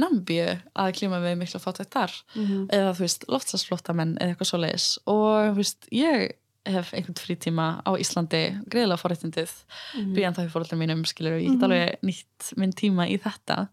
Nambíu að klíma við mikla fátækt þar. Mm eða þú veist, loftsasflottamenn eða eitthvað svo leiðis og þú veist, ég hef einhvern frítíma á Íslandi greiðlega forréttindið Mhm. býjan það fyrir fóröldum mínum skilur ég get Mhm. alveg nýtt minn tíma í þetta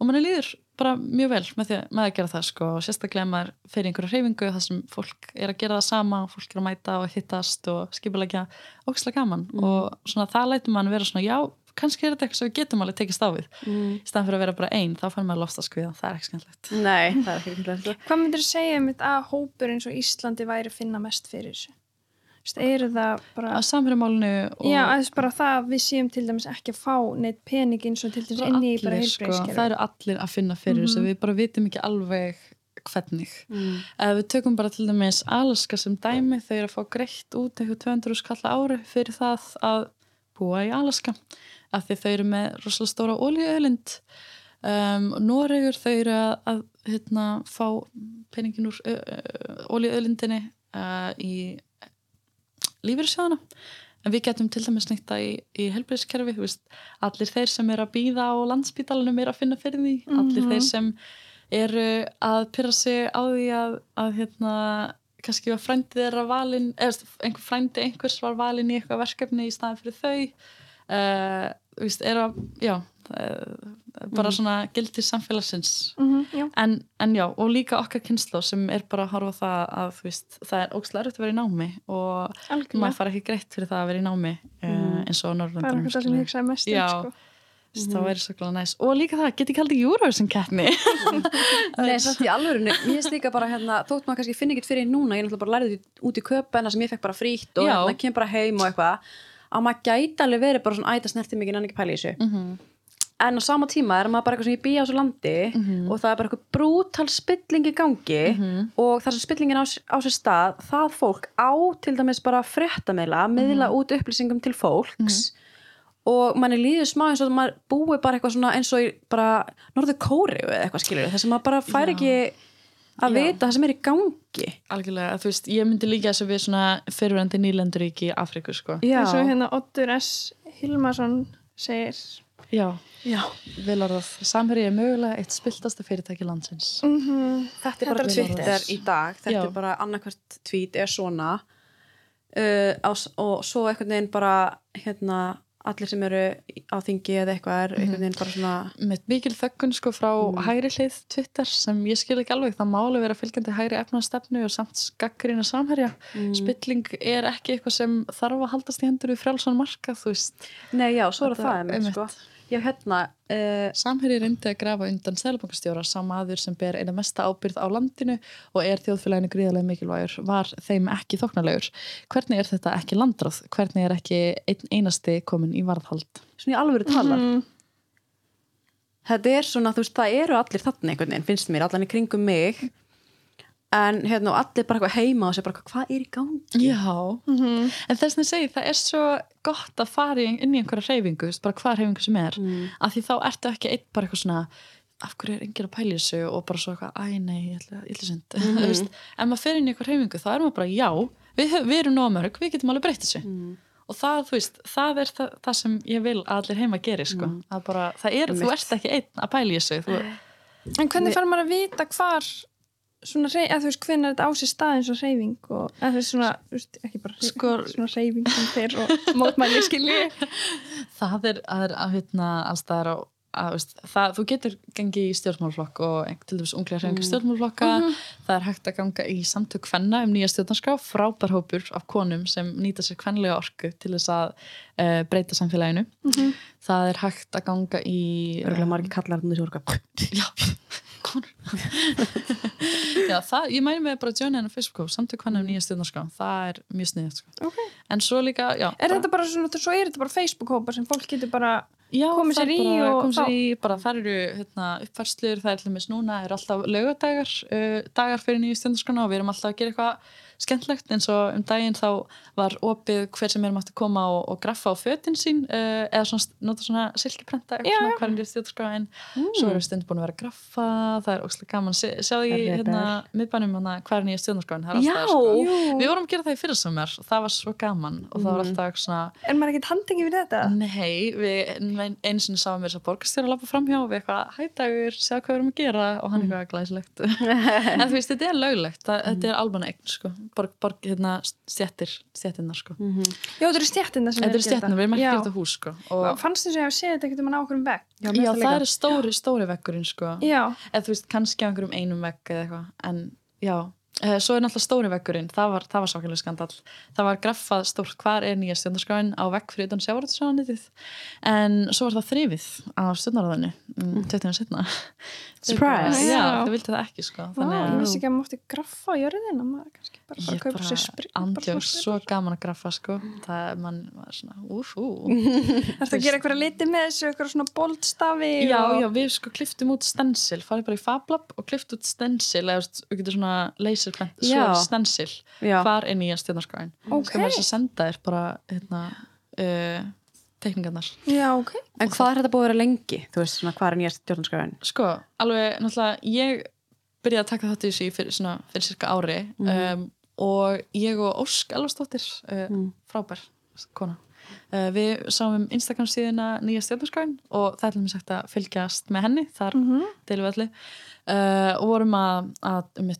og manni líður bara mjög vel með, því, með að gera það sko og sérstaklega maður fyrir einhverju hreyfingu þar sem fólk er að gera það sama fólk er að mæta og hittast og skipulegja ógislega gaman Mhm. og svona það lætur mann vera svona já, kannski er þetta eitthvað sem við getum alveg tekist á við Mm. í staðan fyrir að vera bara einn, þá fann maður loftaskviða það er ekki skemmtilegt Nei, það er ekki sko. Hvað myndir þú segja um þetta að hópur eins og Íslandi væri að finna mest fyrir þessu? Eru það bara... að samfélamálinu og Já, að bara það að við séum til dæmis ekki að fá neitt pening eins og til dæmis það inn í bara allir, sko, heilbreyðskerfi. það eru allir að finna fyrir þessu Mhm. við bara vitum ekki alveg hvernig Mm. ef við tökum bara til dæmis Alaska sem dæmi, þau eru að fá greitt út eitthvað 200 skalla ári fyrir það að búa í Alaska af því þau eru með rosalega stóra ólíuölind um, Noregur þau eru að, að hérna, fá peningin úr ólíuölindinni uh, í lífyrirsjóðana en við getum til dæmis nýtta í, í helbriðskerfi, allir þeir sem eru að býða á landsbítalunum eru að finna fyrir því, allir Mhm. þeir sem eru að pyrra sig á því að, að hérna, kannski var frændið þeirra valin eða einhver frændi einhvers var valin í eitthvað verkefni í staðin fyrir þau uh, víst, er að já, uh, bara Mhm. svona gildir samfélagsins Mhm, já. en, en já, og líka okkar kynslu sem er bara að horfa það að þú veist, það er erfitt að vera í námi og Algjörlega. maður fara ekki greitt fyrir það að vera í námi uh, eins og á Það er Norrlöndunum eitthvað sem ég hugsaði mest um, Já. sko. Þess, það væri svo glæða næst og líka það, geti kaldið Eurovision keppni Nei, samt í alvörinu, ég veist líka bara hérna, þótt maður kannski finni ekkert fyrir núna, ég náttúrulega bara lærði því út í köpen sem ég fekk bara frítt og hérna kem bara heim og eitthvað að maður gæti alveg verið bara svona æta snerti mikið en ekki pæla í þessu Mhm. en á sama tíma er maður bara eitthvað sem ég býja á þessu landi Mhm. og það er bara eitthvað brútal spilling í gangi Mhm. og þar sem spillingin á, á sér stað það fólk á til dæmis bara fréttameila, miðla Mhm. út upplýsingum til fólks og manni líður smá eins og að maður búi bara eitthvað svona eins og í bara Norður Kóriu eða eitthvað skilur þess að maður bara fær ekki að Já. vita það sem er í gangi algjörlega, þú veist, ég myndi líka þess að við svona fyrirverandi nýlenduríki í Afriku sko. Eins og hérna Oddur S. Hilmarsson segir já, Já. vel orðað Samherji er mögulega eitt spiltasta fyrirtæki landsins mm þetta er bara Þetta er Twitter Twitter. í dag þetta Já. er bara annarkvært tweet er svona uh, á, og svo einhvern veginn bara hérna allir sem eru á þingi eða eitthvað er einhvern veginn bara svona með mikil þöggun sko frá Mm. hægri hlið Twitter sem ég skil ekki alveg það máli vera fylgjandi hægri efnastefnu og samt skakkurinn að samherja Mm. spilling er ekki eitthvað sem þarf að haldast í hendur við frjálsan marka þú veist, Nei, já, svo er Þetta- það einmitt, einmitt. sko. Já, hérna uh, samherji reyndi að grafa undan selabankastjóra sama aður sem ber eina mesta ábyrð á landinu og er þjóðfélaginu gríðarlega mikilvægur var þeim ekki þóknarlegur hvernig er þetta ekki landráð? Hvernig er ekki einn einasti komin í varðhald? Svona í alvöru tala Mhm. þetta er svona, þú veist, það eru allir þarna einhvern veginn, finnst mér, allan í kringum mig en hérna, og allir bara heima og sér bara, hvað er í gangi? já, Mhm. En þess að segja, það er svo gott að fara inn í einhverja reyfingu, bara hvað reyfingu sem er, Mm. af því þá ertu ekki einn bara eitthvað svona, af hverju er enginn að pæla í þessu og bara svo eitthvað, æ nei, ég ætla, ætla. Mhm. Mm veist, ef maður fer inn í einhverja reyfingu, þá er maður bara, já, við, við erum nóg mörg, við getum alveg breytt þessu. Mm. Og það, þú veist, það er það, það sem ég vil að allir heima geri, sko. Mm. Að bara, það er, þú ert ekki einn að pæla í þessu. Þú, En hvernig fær maður að vita hvar svona, rey- eða þú veist, hvernig er þetta á sér stað eins og reyfing og, eða þú veist, svona, þú veist, ekki bara Sko- svona reyfing sem fer og mótmæli skilji. Það er að, að hérna allstaðar á að, veist, það, þú getur gengið í stjórnmálflokk og til dæmis unglega hrefingar stjórnmálflokka það er hægt að ganga í samtök kvenna um nýja stjórnarskrá, frábær hópur af konum sem nýta sér kvenlega orku til þess að uh, breyta samfélaginu. Það er hægt að ganga í Örgulega margir kallar um þessu orka já, já, það, ég mæli mig bara að joina hennar Facebook samtök kvenna um nýja stjórnarskrá það er mjög sniðið sko. Ok. en svo líka, já Er bara- þetta bara svona, svo er þetta bara Facebook-hópar sem fólk getur bara Já, komið það sér í bara, og komið sér í, bara þar eru hérna, uppfærslur, það er dæmis núna er alltaf lögadagar, uh, dagar fyrir nýju stjórnarskona og við erum alltaf að gera eitthvað skemmtlegt eins og um daginn þá var opið hver sem er mátt að koma og, og graffa á fötin sín uh, eða svona, nota svona silkiprenta eitthvað hvernig er stjórnarskona en svo erum við stund búin að vera að graffa það er óslega gaman, sjáðu í Helvete. hérna, miðbænum hana, er nýja alltaf sko. Við vorum að gera það í fyrirsummer og það var svo gaman. Og það var Mhm. alltaf svona Er maður ekkert handingi við þetta? Nei, við einu sinni sáum við þess að borgarstjóra lappa framhjá og við eitthvað hættagur, sjá hvað við erum að gera. Og hann eitthvað glæsilegt. En þú veist, þetta er löglegt, þetta er almanna eign sko, borg, borg hérna, stjettir, stjettinnar sko. Mhm. Já, þetta eru stjættina sem Þetta eru stjettinnar, við erum ekki gert á hús sko. og, fannst þess að ég hef séð þetta ekkert um að ná okkur um vegg Já, Já, það líka. er stóri, stóri veggurinn sko. Já, eða þú veist, kannski á einhverjum einum vegg eða eitthvað, en já Eh, svo er náttúrulega stóri veggurinn, það var, það var sákjörlega skandall, það var graffað stórt hvar er nýja stjórnarskráin á vegg fyrir utan sjávarðsjónanitið, en svo var það þrifið á stjórnarðinu um, 20 setna Surprise. Já, þau vildi það ekki sko Vá, ég að vissi ekki að maður mátti graffa á jörðina maður kannski bara að kaupa sér bara sprit andjók svo gaman að graffa sko það er mann var svona úf, ú Það er að gera eitthvað liti með þessu, eitthvað svona boldstafi Já, og... já, við sko kliftum út stensil, farið bara í Fablab og klift út stensil, eða við getum svona laserprint, svo stensil Já. hvar er nýja stjórnarskráin Ok. sem er þess að senda þér bara hérna, uh, teikningarnar Já, ok. En hvað er þetta búið að vera lengi? Þú veist, svona, hvað er nýjast stjórnarskræðin? Sko, alveg, náttúrulega, ég byrjaði að taka þátt í í fyrir, svona, fyrir cirka ári um, og ég og Ósk Elvarsdóttir uh, frábær kona uh, við sáum um Instagram síðuna nýja stjórnarskráin og það er mér sagt að fylgjast með henni, þar mm -hmm. deilum við allir uh, og vorum að, að um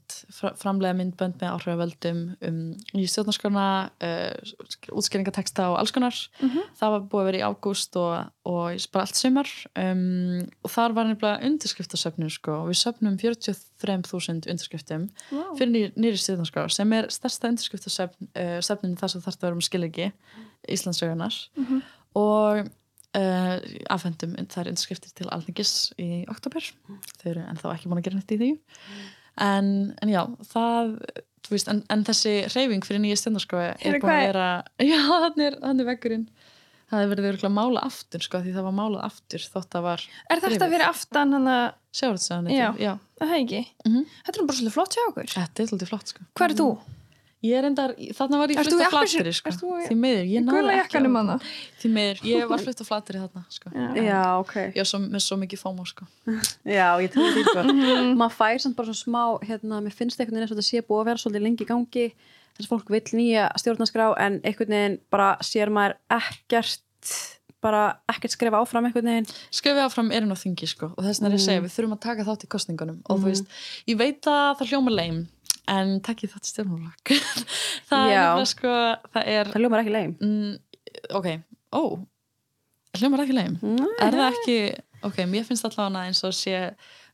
framlega myndbönd með áhrifavöldum um nýja stjórnarskrána uh, útskýringateksta og alls konar. Það var búið að vera í ágúst og, og bara allt sumar. Um, og þar var nefnilega undirskriftasöfnun sko, og við söfnum 43.000 undirskriftum Vá. fyrir nýr, nýri stjórnarskrá sem er stærsta undirskriftasöfnun söfnun þar sem þarf að vera um skilegi Íslandsögunar og uh, afhendum þær undirskriftir til alþingis í oktober þau eru ennþá ekki búin að gera neitt í því en, en já, það veist, en, en þessi reyfing fyrir nýja stjórnarskrá er búin að er- vera já, þannig er, er veggurinn það hefur verið örugglega málað aftur sko, því það var málað aftur þótt að var Er þetta fyrir aftan hann að, sjáurðsæðan Já. já. það er ekki? Mhm. Þetta er bara svolítið flott hjá okkur. þetta er svolítið flott sko. Hvað er þú? Ég er endar, þarna var ég flutt í á flateri appelsín- sko. ert þú í- því miður, ég náði ekki á- því miður, ég var flutt á flateri þarna sko. Já, ok. ég var svo, með svo mikið fómo sko. Já, ég trúi því sko. Maður fær samt bara svona smá, hérna, mér finnst einhvern veginn eins og þetta sé búið að vera svolítið lengi í gangi þess að fólk vill nýja stjórnarskrá en einhvern veginn bara sér maður ekkert bara ekkert skrifa áfram einhvern veginn skrifið áfram erinn á þingi sko. og þess vegna er ég að segja, við þurfum að taka þátt í kostningunum og þú veist, ég veit að það hljóma leim en takkið þátt í stjórnmálak það er Já. nefnilega sko það er, það ljómar ekki leim mm, ok, ó hljómar ekki leim er það ekki, ok, mér finnst allavega eins og sé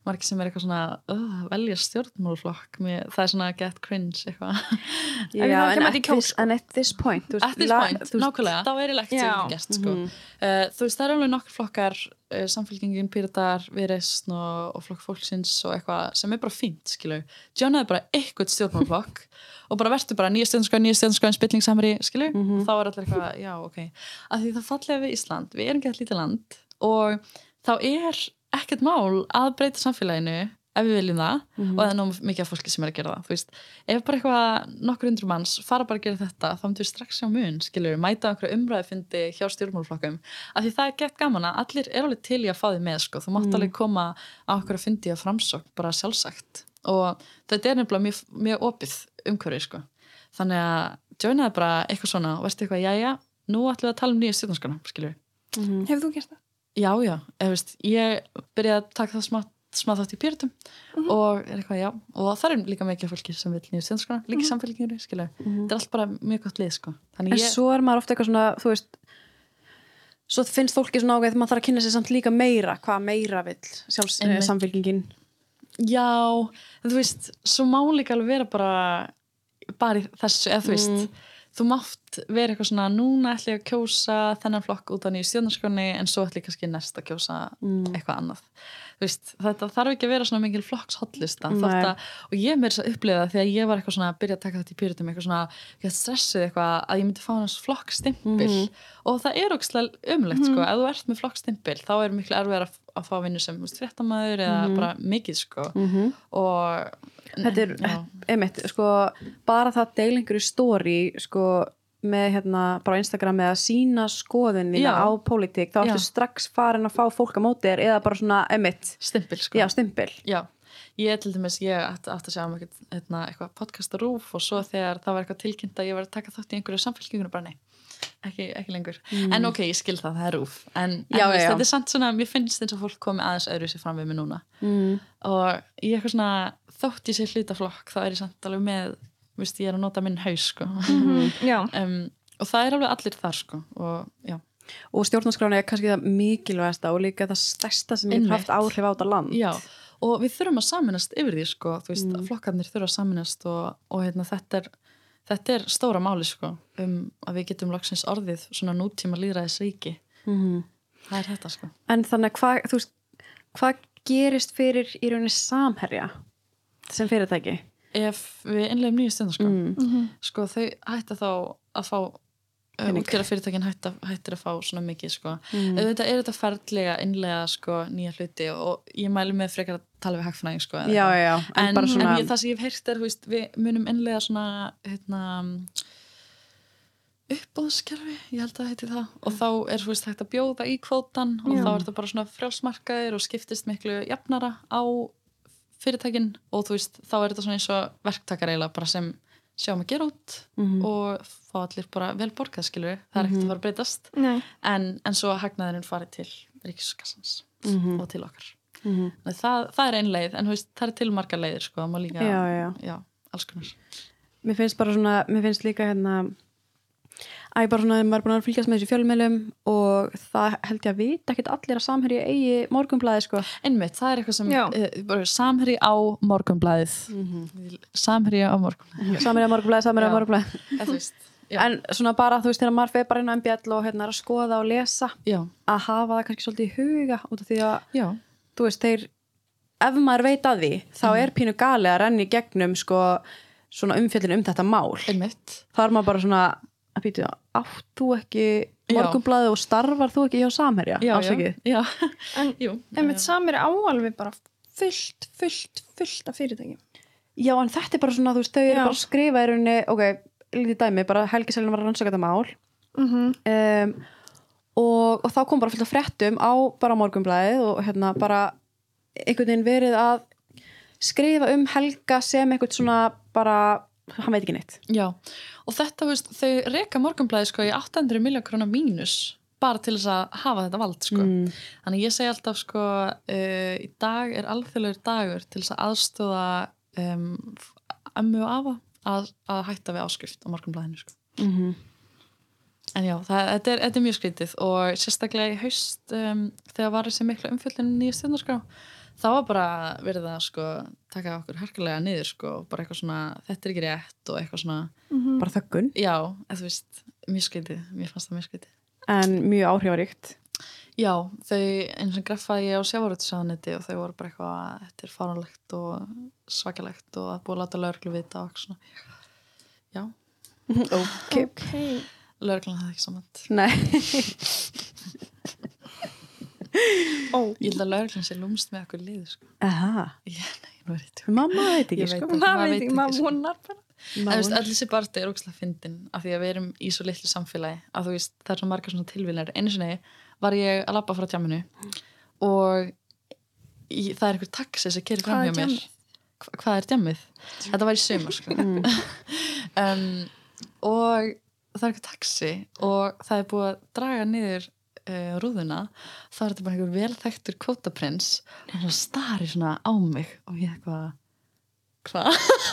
margir sem er eitthvað svona uh, velja stjórnmálflokk það er svona get cringe eitthvað. Já, en, at this, en at this point veist, at this point, nákvæmlega. þá er ég ekkert Já. sem gest sko. uh, þú veist, það er alveg nokkur flokkar uh, samfélkingin, Píratar, Viðreisn og, og flokk fólksins og eitthvað sem er bara fínt, skilu, Jónaði bara eitthvað stjórnmálflokk og bara verður bara nýja stjórnarskræn, nýja stjórnarskræn, spillingssamri skilu, þá er allir eitthvað, já, ok. Að því það fallega við Ísland, við erum gett lítið land og þá er ekkert mál að breyta samfélaginu ef við viljum það og það er nóg mikið af fólki sem er að gera það þú veist, ef bara eitthvað nokkur undur manns fara bara að gera þetta, þá myndir við strax sjá mun skilur, mæta einhverju umræði fyndi hjá stjórnmálflokkum, af því það er gett gaman að allir er alveg til í að fá því með sko. þú mátt alveg koma á okkur að fyndi að framsókn bara sjálfsagt. Og þetta er nefnilega mjög, mjög opið umhverfi sko. þannig að joinaði bara eitthvað svona og verðst eitthvað, jæja, nú ætlum við að tala um nýja stjórnarskana, skilur Hefur þú gert það? Já, já, eða veist, ég byrjaði að taka það smá, smá þátt í pýrtum og er eitthvað, já, og það er líka mikið fólki sem vil nýju stjórnarskona, líka mm -hmm. skilja, þetta er allt bara mjög gott lið, sko. En ég, svo er maður ofta eitthvað svona þú veist svo finnst fólki svona ágæð maður þarf að kynna sér samt líka meira hvað meira vill sjálfs eh, samfélkingin já, þú veist, svo má líka alveg vera bara, bara í þessu, eða þú veist, þú mátt vera eitthvað svona, núna ætla ég að kjósa þennan flokk út á nýju stjórnarskonni en svo ætla ég kannski næst að kjósa eitthvað annað. Þú veist, þetta þarf ekki að vera svona mikil flokkshotlista og ég meir þess að upplifa það þegar ég var eitthvað svona að byrja að taka þetta í pyritum eitthvað svona, ég hætti stressuð eitthvað að ég myndi fá hans flokkstimpil. Og það er ógstlega umlegt sko, ef þú ert með flokkstimpil þá er miklu erfiðar að, að fá vinnu sem fréttamaður eða bara mikið sko. Og þetta er, einmitt, sko bara það deilingur í story sko með hérna bara á Instagram eða sína skoðun þína Já. á pólitík þá ertu strax farin að fá fólk á móti þér eða bara svona, einmitt, stimpil sko já, stimpil Já, ég til dæmis, ég ætti, ætti að sjá um eitthvað, eitthvað, eitthvað podcast á rúf og svo þegar það var eitthvað tilkynnt að ég var að taka þátt í einhverju samfélkingunum bara nei, ekki, ekki lengur en ok, ég skil það, það er rúf en, en Mm. Já, já. þetta er samt svona, mér finnst eins og fólk komi aðeins öðru sér fram við mig núna mm. og ég eitthvað svona þótt ég sé hlutaflokk þá er ég samt alveg með veist, ég er að nota minn haus sko. Já, um, og það er alveg allir þar sko. og og stjórnarskráni er kannski það mikilvægasta og líka það stærsta sem Einmitt. haft áhrif á þetta land já og við þurfum að saminast yfir því sko, þú veist, Mm. flokkarnir þurfa að saminast og, og hérna, þetta er þetta er stóra máli sko, um að við getum loksins orðið svona nútíma líðræðis ríki Mhm. það er þetta sko en þannig hvað þú veist, hvað gerist fyrir í rauninni samherja sem fyrirtæki ef við innlegum nýju stundar sko, mm. sko þau hætta þá að fá uh, Pening. útgjara fyrirtækin hætta, hættir að fá svona mikið sko. Mm. auðvitað er þetta ferðlega innlega sko, nýja hluti og ég mælu með frekar að tala við hagfræðing sko, eða já, já, en, en, bara svona en ég, það sem ég hef heyrt er veist, við munum innlega svona hérna, uppbóðskerfi, ég held að það heiti það og þá er þú veist hægt að bjóða í kvótan og Já. þá er það bara svona frjálsmarkaðir og skiptist miklu jafnara á fyrirtækin og þú veist þá er þetta svona eins og verktakar eiginlega bara sem sjáum að gera út Mhm. og fá allir bara vel borgað skilur það er ekkert að fara að breytast en, en svo að hagnaðurinn fari til ríkiskassans Mhm. og til okkar Mhm. Þannig það, það er ein leið en veist, það er til margar leiðir sko, Já, já. já, alls konar mér finnst bara svona, mér finnst líka hérna ég bara svona, maður er búin að fylgjast með þessu fjölmjölum og það held ég að vita ekkert allir að samherja eigi morgunblæði sko. Einmitt, það er eitthvað sem uh, bara, samherji á morgunblæðið Mhm. samherji á morgunblæðið samherja morgunblæði, samherja Já. morgunblæði Eða, þú veist, já, en svona bara, þú veist, þegar maður fer bara inn á MBL og hérna er að skoða og lesa já, að hafa það kannski svolítið í huga út af því að, já, þú veist, þeir ef maður veit að því, þá Mhm. er pínu gali að renni gegnum sko svona umfjöldin um þetta mál. Einmitt. Þá er maður bara svona að býta, átt þú ekki Já. morgunblæði og starfar þú ekki hjá samherja, já, afsakið já, en samir er áalveg bara fullt, fullt, fullt af fyrirtækjum. Já, en þetta er bara svona, þú veist, þau eru Já. bara að skrifa í rauninni, ok, lítið dæmi, bara Helgi Selin var að rannsaka þetta mál. Mm um, og, og þá kom bara fullt af fréttum á bara morgunblæðið og hérna bara einhvern veginn verið að skrifa um Helga sem einhvern svona bara, hann veit ekki neitt. já, og þetta, veist, þau reka morgunblæði sko í 800 miljón krónar mínus bara til þess að hafa þetta vald sko. Mm. Þannig ég segi alltaf sko uh, í dag er alþjóðlegur dagur til þess að aðstóða um, ömmu og afa að, að hætta við áskrift á morgunblæðinu sko. Mm -hmm. En já, það, þetta, er, þetta er mjög skrítið og sérstaklega í haust um, þegar var þessi miklu umfjöldin nýja stjórnarskrá þá var bara verið að sko taka okkur harkalega niður sko bara eitthvað svona, þetta er ekki rétt og eitthvað svona, Bara þöggun, já, þú veist mjög skrítið, mér fannst það mjög skrítið en mjög áhrifaríkt. Já, þau eins og graffaði ég á sjávarútsaðanetti og þau voru bara eitthvað að þetta er fáránlegt og svakalegt og að búið að láta lögreglu vita og eitthvað svona. Já, ok. ok, lögreglan hafði ekki samant. Nei. ó, Ég held að lögreglan sé lúmst með okkur liðu, sko. Aha, Já, nei, mamma veit ekki, Ég sko. maður veit ekki, maður sko. vonar bara allir þessi barði er ógslag fyndin af því að við erum í svo litlu samfélagi að þú veist, það er svo margar svona tilvílar. Einu sinni var ég að labba frá tjáminu og í, það er einhver taxi sem kerir fram hjá mér. Hva, hvað er djammið? Þetta var í sömur, sko. um, og það er eitthvað taxi og það er búið að draga niður uh, rúðuna þá er þetta bara einhver velþektur kvótaprins og hann stari svona á mig og ég eitthvað hvað?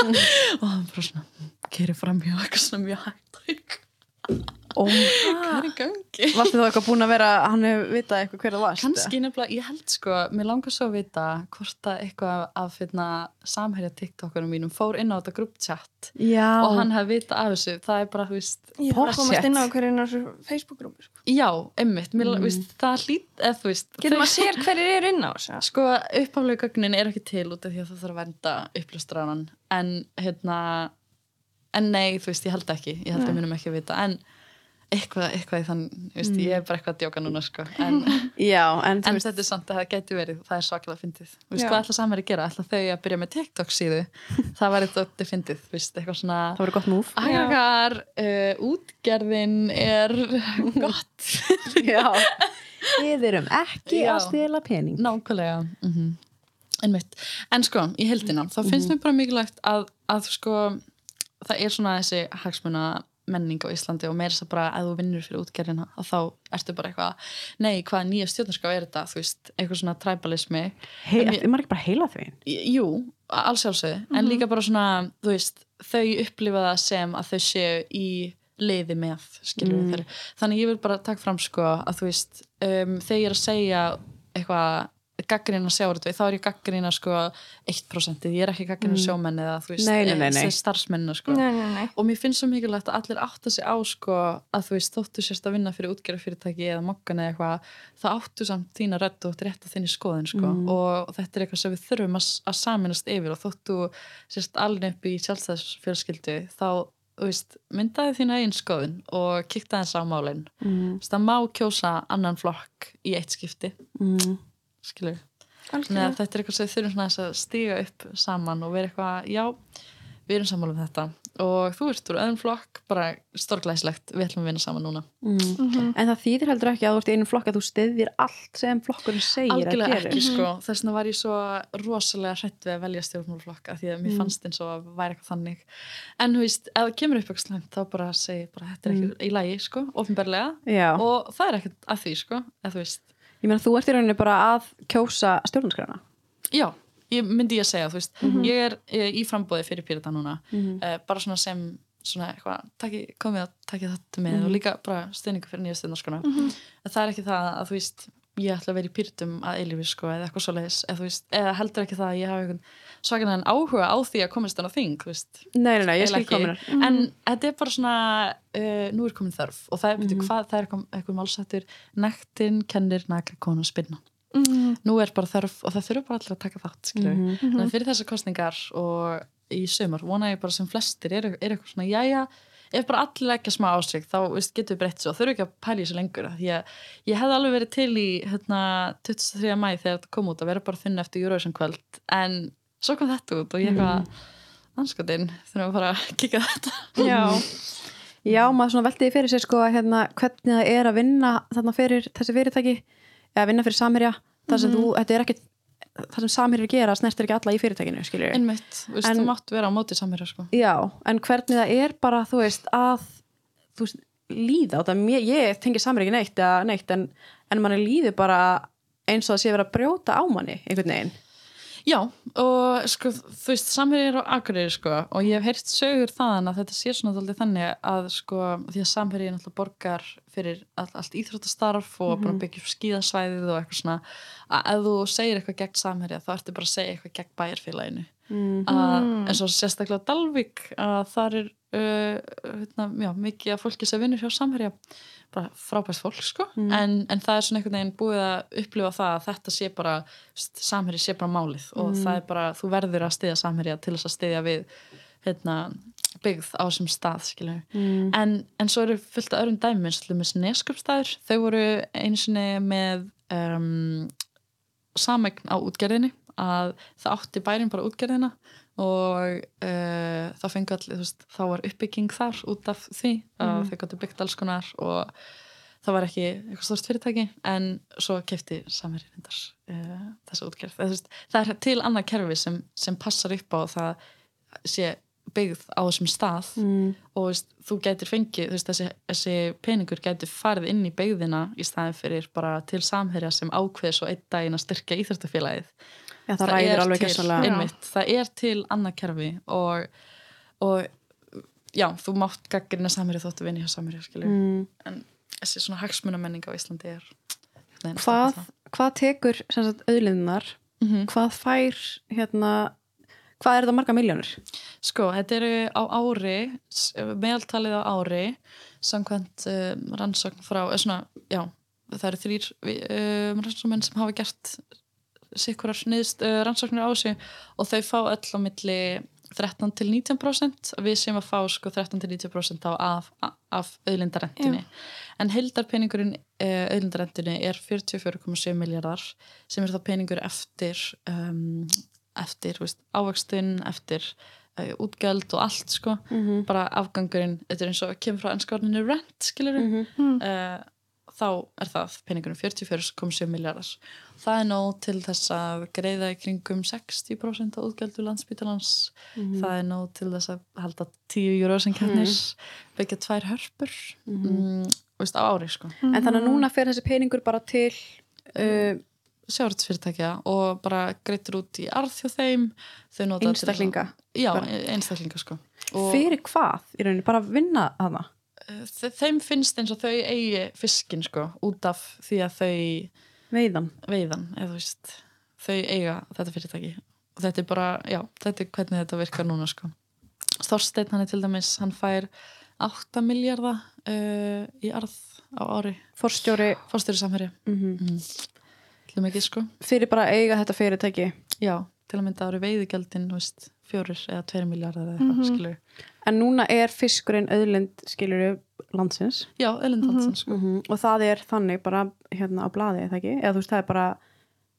og hann bara svona gerir fram hjá eitthvað svona mjög hægt Oh, hvað er gangi? Varstu þá eitthvað búin að vera, hann hefur vitað eitthvað hver það varst? Kanski nefnilega, ég held sko, mér langar svo að vita hvort að eitthvað af finna, samherja TikTokurum mínum fór inn á þetta grúptjatt og hann hefði vita af þessu, það er bara, þú veist, að komast inn á hverju Facebook-grúpi sko. já, emmitt, mér, mm. veist, það hlýt, eða þú veist, getur maður sér hverjir eru inn á þessu? Sko, uppaflega gögnin er ekki til út af því að það að en hérna, en nei, þú veist, ég held ekki, ég held að minnum ekki að vita, en eitthvað, eitthvað í þann, veist, ég er bara eitthvað að djóka núna, sko, en, Já, en en þetta er samt að það geti verið, það er svakalega fyndið, ætla samverið að gera, ætla þau að byrja með TikTok síðu, það væri þetta fyndið, þú veist, eitthvað svona, það verður gott múf. Uh, útgerðin er gott. Við erum ekki Já. að stela pening. nákvæmlega mm -hmm. Einmitt. en sko, í heldina þá finnst mér bara mikilvægt að, að sko, það er svona þessi hagsmuna menning á Íslandi og meira þess að bara að þú vinnur fyrir útgerðina og þá ertu bara eitthvað nei, hvaða nýja stjórnarská er þetta? Þú veist, eitthvað svona tribalismi. Hei, er maður ekki bara heila því? jú, alls sjálfsögðu. En líka bara svona, þú veist þau upplifa það sem að þau séu í liði með, skilur Mm. við þannig ég vil bara taka fram sko að þú veist, um, þegar ég er að segja eitthvað gaggrina sjáurðu þá er ég gaggrina sko 1% ég er ekki gaggrina sjómenn eða þú veist Mm. Nei, nei, nei, eh, starfsmennina sko og mér finnst svo mikilvægt að allir átta sig á sko að þú veist, þóttu sérst að vinna fyrir útgerðarfyrirtæki eða mokkan eða eitthvað það áttu samt þína rödd og rétt að þinni skoðin sko Mm. og þetta er eitthvað sem við þurfum að, að saminast yfir og þóttu sérst alveg upp í sjálfstæðsfjölskyldu þá, veist, myndaði þína einn skoðin og kíkta þess á málin Mm. það má kjósa annan flokk í eitt skipti, Mm. Skilur að þetta er eitthvað sem við þurfum að stíga upp saman og vera eitthvað, já, við erum sammála um þetta og þú ert úr öðrum flokk, bara stórglæslegt, við ætlum að vinna saman núna. Mm. En það þýðir heldur ekki að þú ert í einu flokk að þú stiðir allt sem flokkurinn segir að Algjörlega gera. ekki, sko. Þess vegna var ég svo rosalega hrætt við að velja stjórnmálaflokk af því að mér Mm. fannst eins og að væri eitthvað þannig. En þú veist, ef það kemur upp eitthvað slæmt, þá bara segi bara, þetta er ekki í lagi, sko, ofinberlega Já, og það er ekkert að því, sko, eða þú veist. Ég meina þú ert í rauninni bara að kjósa stjórnarskræna. Já, ég myndi ég að segja, þú veist, ég er eh, í frambóði fyrir Pírata núna, eh, bara svona sem svona eitthvað, taki, komið að taki þetta með og líka bara stuðningu fyrir nýja stuðnarskona. Það er ekki það að þú veist, ég ætla að vera í Píratum að eilífi sko eða eitthvað svoleiðis, eða þú veist, eða heldur ekki það að ég hafa svakalega áhuga á því að komast þannig á þing. Nei, nei, nei, ég skil kominar. en þetta er bara svona uh, nú er komin þörf og það er, mm hvað, það er eitthvað, málsættur nektin kennir nakra konu spinna Mhm. nú er bara þörf og það þurfa bara allir að taka þátt mm -hmm. en fyrir þessar kostningar og í sömur vona ég bara sem flestir er, er eitthvað svona, jæja ef bara allir leggja smá ásig þá veist, getur við breytt svo, þurfa ekki að pæla í þessu lengur því að ég hefði alveg verið til í hérna, 23. mæ þegar þetta kom út að vera bara finna eftir Eurovision kvöld en svo kom þetta út og ég eitthvað anskotinn, þurfum að fara að kika þetta. Já, Já, maður veltiði fyrir sér sko að hérna, hvernig það er að vinna þarna fyrir þessi fyrirtæki eða vinna fyrir samherja þar sem þú, þetta er ekki það sem samherjur gera snertir ekki alla í fyrirtækinu. Einmitt, þú veist, þú mátt vera á móti samherja sko. Já, en hvernig það er bara þú veist að þú veist, líða á það, ég, ég tengi samherja ekki neitt, neitt en, en manni líður bara eins og það sé verið að brjóta á manni einhvern veginn Já, og sko, þú veist, er á Akureyri sko, og ég hef heyrt sögur þaðan að þetta sé svona daldið þannig að sko, því að samherja er náttúrulega borgar fyrir all, allt íþróttastarf og mm -hmm. byggja upp skíðasvæðið og eitthvað svona að ef þú segir eitthvað gegn samherja þá ertu bara að segja eitthvað gegn bæjarfélaginu mm. að, eins og sérstaklega á Dalvík að þar er uh, hérna, já, mikið af fólki sem vinnur hjá samherja. Bara frábært fólk sko. En, en það er svona einhvern veginn búið að upplifa það að þetta sé bara samherja sé bara málið. Og það er bara þú verður að styðja samherja til þess að styðja við hérna, byggð á þessum stað Mm. en, en svo eru fullt af öðrum dæmi eins og með neskjöpstæður þau voru einu sinni með um, samegn á útgerðinni að það átti bærin bara útgerðina og uh, þá fengi allir, þú veist, þá var uppbygging þar út af því að þau gæti byggt alls konar og það var ekki eitthvað stórst fyrirtæki. En svo kefti samverið reyndar uh, þessa útgerð. Það, veist, það er til annað kerfi sem, sem passar upp á það sé byggð á þessum stað. Mm. og veist, þú gætir fengið veist, þessi, þessi peningur gætir farið inn í byggðina í staðin fyrir bara til samherja sem ákveð svo einn daginn að styrkja íþróttafélagið Já, það, ræðir er alveg til, einmitt, það er til annað kerfi og, og já, þú mátt gaggrina samherja þóttu vinni hjá skilur mm. en þessi svona hagsmunamenning á Íslandi er nein, hvað, hvað tekur auðlinnar mm hvað fær hérna hvað er þetta marga miljónir? Sko, þetta eru á ári meðaltalið á ári samkvæmt um, rannsókn frá svona, já, það eru þrýr um, rannsóknmenn sem hafa gert sikkurar uh, rannsóknir á þessu og þau fá öll á milli 13 til 19% við sem að fá sko 13 til 90% á af, af auðlindarendinni en heildarpeningurinn uh, auðlindarendinni er 44,7 miljardar sem er þá peningur eftir um, eftir ávöxtun eftir uh, útgjöld og allt sko. Mm -hmm. bara afgangurinn, þetta er eins og kemur frá ennskárninu rent skilur Mm -hmm. Þá er það peningunum 44,7 miljardar það er nóg til þess að greiða í kringum 60% af útgjaldu landsbítalans það er nóg til þess að halda 10 júró sem kemnis byggja tvær hörpur mm veist, á ári sko. en þannig að núna fer þessi peningur bara til uh, sjáratsfyrirtækja og bara greittur út í arð hjá þeim. Að- Einstaklinga? já, einstaklinga sko. Fyrir hvað? Í rauninni, bara að vinna hana þe- þeim finnst eins og þau eigi fiskin sko, út af því að þau veiðan. Veiðan, eða þú veist þau eiga þetta fyrirtæki. Og þetta er bara, já, þetta er hvernig þetta virkar núna sko. Þorsteinn hann er til dæmis hann fær 8 miljardar uh, í arð á ári. Forstjóri fórstjóri samherja mm til mikið sko. Fyrir bara eiga þetta fyrirtæki. Já, til að mynda ári veiðigjaldin veist, fjórir eða 2 miljardar eða eitthvað, skilur en núna er fiskurinn auðlind skiluru landsins. Já, elindansinn sko. Og það er þannig bara hérna á blaði eða ekki, eða þú veist það er bara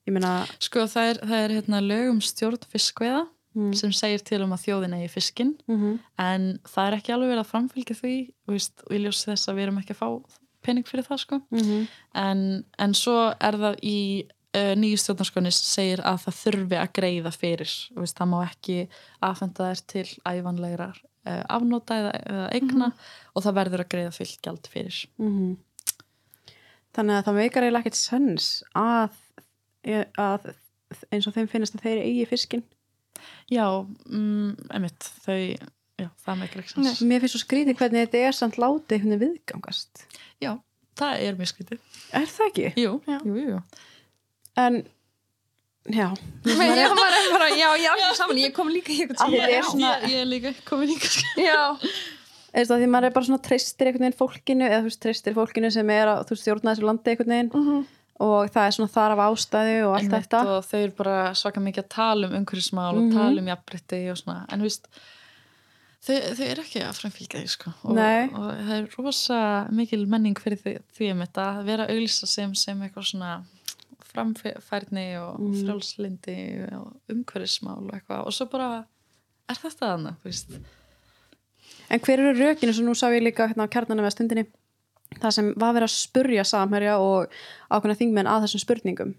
ég meina sko það er, það er hérna lögum stjórn fiskveiða Mm. sem segir til um að þjóðin eigi fiskin mm en það er ekki alveg verið að framfylgja því þú veist, og ég ljós þess að við erum ekki að fá pening fyrir það sko. -hmm. en, en svo er það í uh, nýju stjórnarskonni segir að það þurfi að greiða fyrir veist, það má ekki aðfenda þær til ævanlegra uh, afnóta eða, eða eigna og það verður að greiða fullt gjald fyrir Mhm. þannig að það meikar eiginlega ekkert sens að, að eins og þeim finnast að þeir eigi fiskin já, um, emitt þau, já, það er mikilvægt sens mér finnst svo skrítið hvernig þetta er samt látið hvernig viðgangast já, það er mjög skrítið er það ekki? jú, Já. jú, jú, jú. En já. Men ég var bara, já, já, saman, ég kom líka í eitthvað er tíma. svona- ég, ég er líka komin í eða því maður er bara svona treystir einhvern veginn fólkinu eða þú veist treystir fólkinu sem er að þú stjórna þessu landi einhvern veginn. Mhm. og það er svona þar af ástæðu og allt þetta. og þau eru bara svaka mikið að tala um umhverfismál Mhm. og tala um jafnbrytti og svona, en þú veist þau, þau eru ekki að framfylgja því sko. Og, og það er rosa mikil menning fyrir því, því um þetta að vera auglýsa sem, sem eitthvað svona framfærni og Mhm. frjálslindi og umhverfismál og eitthvað. Og svo bara er þetta þannig, þú veist? En hver eru rökinu sem nú sá ég líka hérna á kjarnanum eða stundinni það sem var verið að spurja samherja og ákveðna þingmenn að þessum spurningum.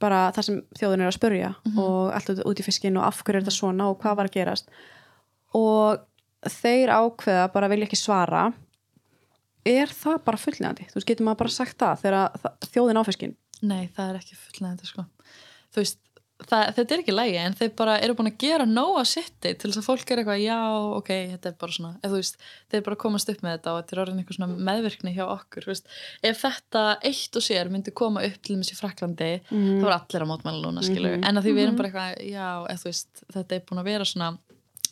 Bara það sem þjóðin er að spurja og allt út, í fiskin og af hverju er þetta svona og hvað var að gerast. Og þeir ákveða bara vilja ekki svara er það bara fullnægandi? Þú veist, getur maður bara sagt það þegar þjóðin á fiskin Nei, það er ekki fullnægandi sko. Þú veist, það, þetta er ekki lægi en þeir bara eru búin að gera nóga sitti til þess að fólk er eitthvað, já, ok, þetta er bara svona, eða þú veist, þeir bara komast upp með þetta og þetta er orðin eitthvað svona meðvirkni hjá okkur, þú veist, ef þetta eitt og sér myndi koma upp til þessi Fraklandi, Mhm. þá var allir að mótmæla núna, skilur, en að því við erum bara eitthvað, já, eða þú veist, þetta er búin að vera svona,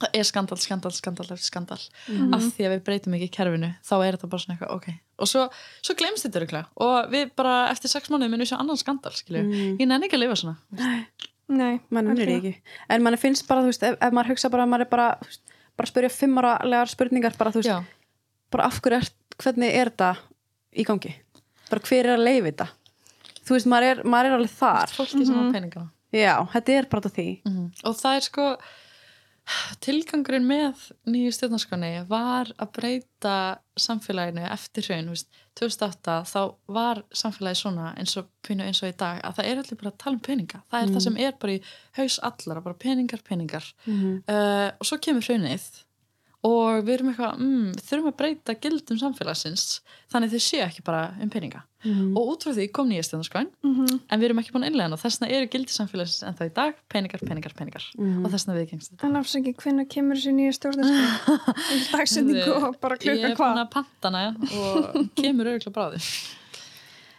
það er skandal, skandal, skandal eftir skandal, af því að við breytum ekki kerfinu, þá er þetta bara svona eitthvað, ok, og svo, svo glemst þetta öruglega og við bara eftir sex mánuði munum við sjá annan skandal, skilur, ég nenni ekki að lifa svona, nei. Mann vinnur algjörlega. ekki. En mann finnst bara, þú veist, ef, ef maður hugsa bara að maður er bara, bara spyrja fimmáralegar spurningar bara, þú veist, já. bara af hverju er, hvernig er þetta í gangi? Bara hver er að leiði þetta? Þú veist, maður er, maður er alveg þar. Fólki sem á peningana. Já, þetta er bara því. Mhm. og það er sko tilgangurinn með nýju stjórnarskonni var að breyta samfélaginu eftir hraun veist, 2008 þá var samfélagi svona eins og, pínu eins og í dag að það er allir bara að tala um peninga. Það er það sem er bara í haus allara bara peningar, peningar. Uh, og svo kemur hraunið og við erum eitthvað, mm, þurfum að breyta gildum samfélagsins þannig þau séu ekki bara um peninga og út frá því kom nýja stjórnarskræn Mhm. en við erum ekki búin að innlega og þess vegna eru gildi samfélagsins en það í dag peningar, peningar, peningar og þess vegna viðgengst þetta En afsaki, hvenær kemur þessi nýja stjórnarskjöld? Dagsendingu og bara ég klukkan er búin hvað? að panta hana og kemur auðvitað bráði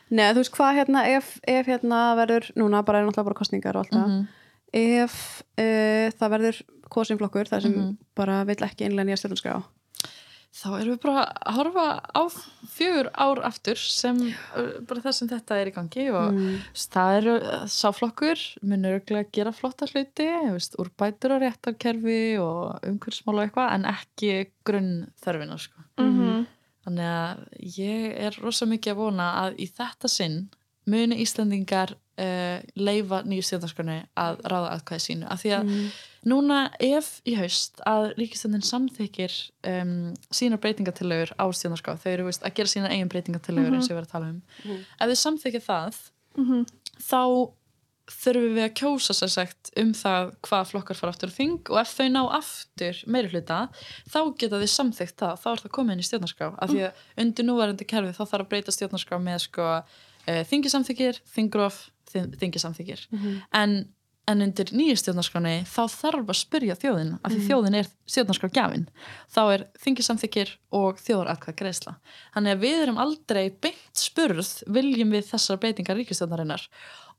Nei, þú veist hvað hérna, ef, ef hérna verður, núna bara er náttúrulega bara kostningar og allt það, Mhm. Ef uh, það verður kosinflokkur þar sem Mhm. bara vill ekki innlega nýja stjórnarskrá þá erum við bara að horfa á fjögur ár aftur sem bara það sem þetta er í gangi og Mm. mm. það eru uh, sáflokkur munur örgulega að gera flotta hluti veist, úrbætur á réttarkerfi og umhverfsmál og eitthvað en ekki grunn þörfina sko. Mhm. Þannig að ég er rosa mikið að vona að í þetta sinn muni Íslandingar uh, leifa nýju stjórnarskroni að ráða aðkvæði sínu. Af því að núna ef í haust að ríkistendin samþykir um, sínar breytingatillögur á stjórnarskrá þau eru veist, að gera sínar eigin breytingatillögur eins og ég var að tala um. Ef þau samþykir það þá þurfum við að kjósa sér sagt um það hvað flokkar fara aftur þing og ef þau ná aftur meiri hluta þá geta þau samþygt það. Þá er það komið inn í stjórnarskrá. Af því að undir núvarandi kerfi þá þarf að breyta stjórnarskrá með sko þingisamþykir, þingrof þingisamþykir en, en undir nýju stjórnarskráni þá þarf að spyrja þjóðin af því þjóðin er stjórnarskrá gjafin þá er þingisamþykir og þjóðaratkvæð greiðsla þannig að við erum aldrei beint spurð viljum við þessar breytingar ríkistjórnarinnar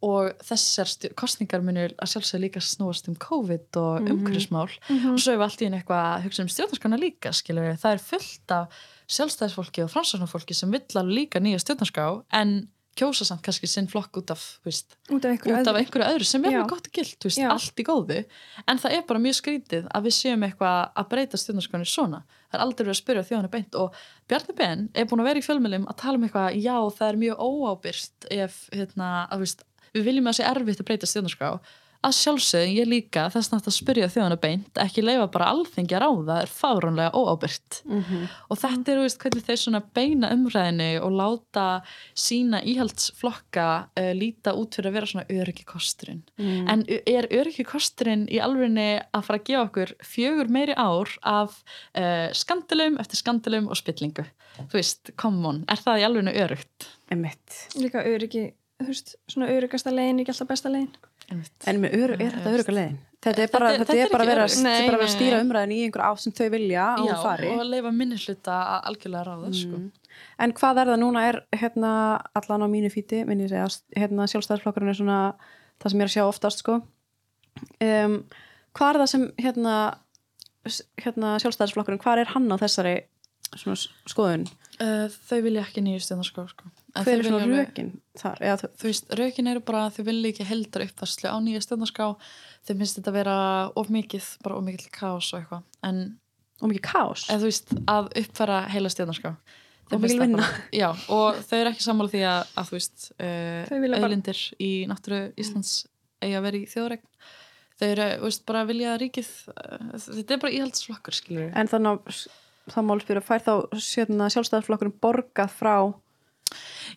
og þessar kosningar munu að sjálfsögðu líka snúast um COVID og umhverfismál. Og svo er við allt í einu eitthvað að hugsa um stjórnarskrána líka skilur það er fullt af sjálfstæðisfólki og framsóknarfólki sem vill alveg líka nýja stjórnarskrá en kjósa samt kannski sinn flokk út af, veist, út af einhverju út af öðru. einhverju öðru sem er Já. mjög gott og gilt, veist, allt í góðu en það er bara mjög skrítið að við séum eitthvað að breyta stjórnarskránir svona það er aldrei verið að spyrja þjóðana beint og Bjarni Ben er búin að vera í fjölmjölum að tala um eitthvað já, það er mjög óábyrst ef, hérna, að veist, við viljum að það sé erfitt að breyta stjórnarskrá að sjálfsögðin ég líka þess nátt að spyrja þjóðana beint ekki leifa bara alþengi að ráða það er fáránlega óábyrgt. Og þetta er, veist, hvernig þeir svona beina umræðinu og láta sína íhaldsflokka uh, líta út fyrir að vera svona öryggi kosturinn. En er öryggi kosturinn í alvegni að fara að gefa okkur fjögur meiri ár af uh, skandalum eftir skandalum og spillingu? Þú veist, come on, er það í alvegni örygt? Einmitt. líka öryggi þú veist, svona öryggasta leiðin er ekki alltaf besta leiðin En með ör, er þetta öruga leiðin? Þetta er bara, Þetta er- þetta er er bara að vera, er bara að Nei, stýra nei. umræðin í einhver átt sem þau vilja Já, hún fari. og að leifa minni hluta að algjörlega ráða sko. En hvað er það núna er hérna allan á mínu fíti, hérna sjálfstæðarflokkurinn er svona það sem ég er að sjá oftast sko. Um, hvað er það sem hérna, hérna sjálfstæðarflokkurinn, hvað er hann á þessari skoðun? uh, þau vilja ekki nýju stjórnarskrá sko. En Hver er alveg- rökin þar? Eða, þú- þú veist, raukin eru bara að þau vilja ekki heldar uppfærslu á nýja stjórnarskrá þau finnst þetta vera of mikið bara of mikið kaos og eitthvað en og mikið kaos? eða þú veist, að uppfæra heila finnst mikil það vinna. bara- já, og þau eru ekki sammála því að, að þú veist, uh, vilja bara- auðlindir í náttúru Íslands eigi að vera í þjóðregn þau eru, þú veist, bara að vilja að ríkið uh, þetta er bara íhaldsflokkur, skilur En þannig að það mál spyrja, fær þá sjálfstæðarflokkurinn borgað frá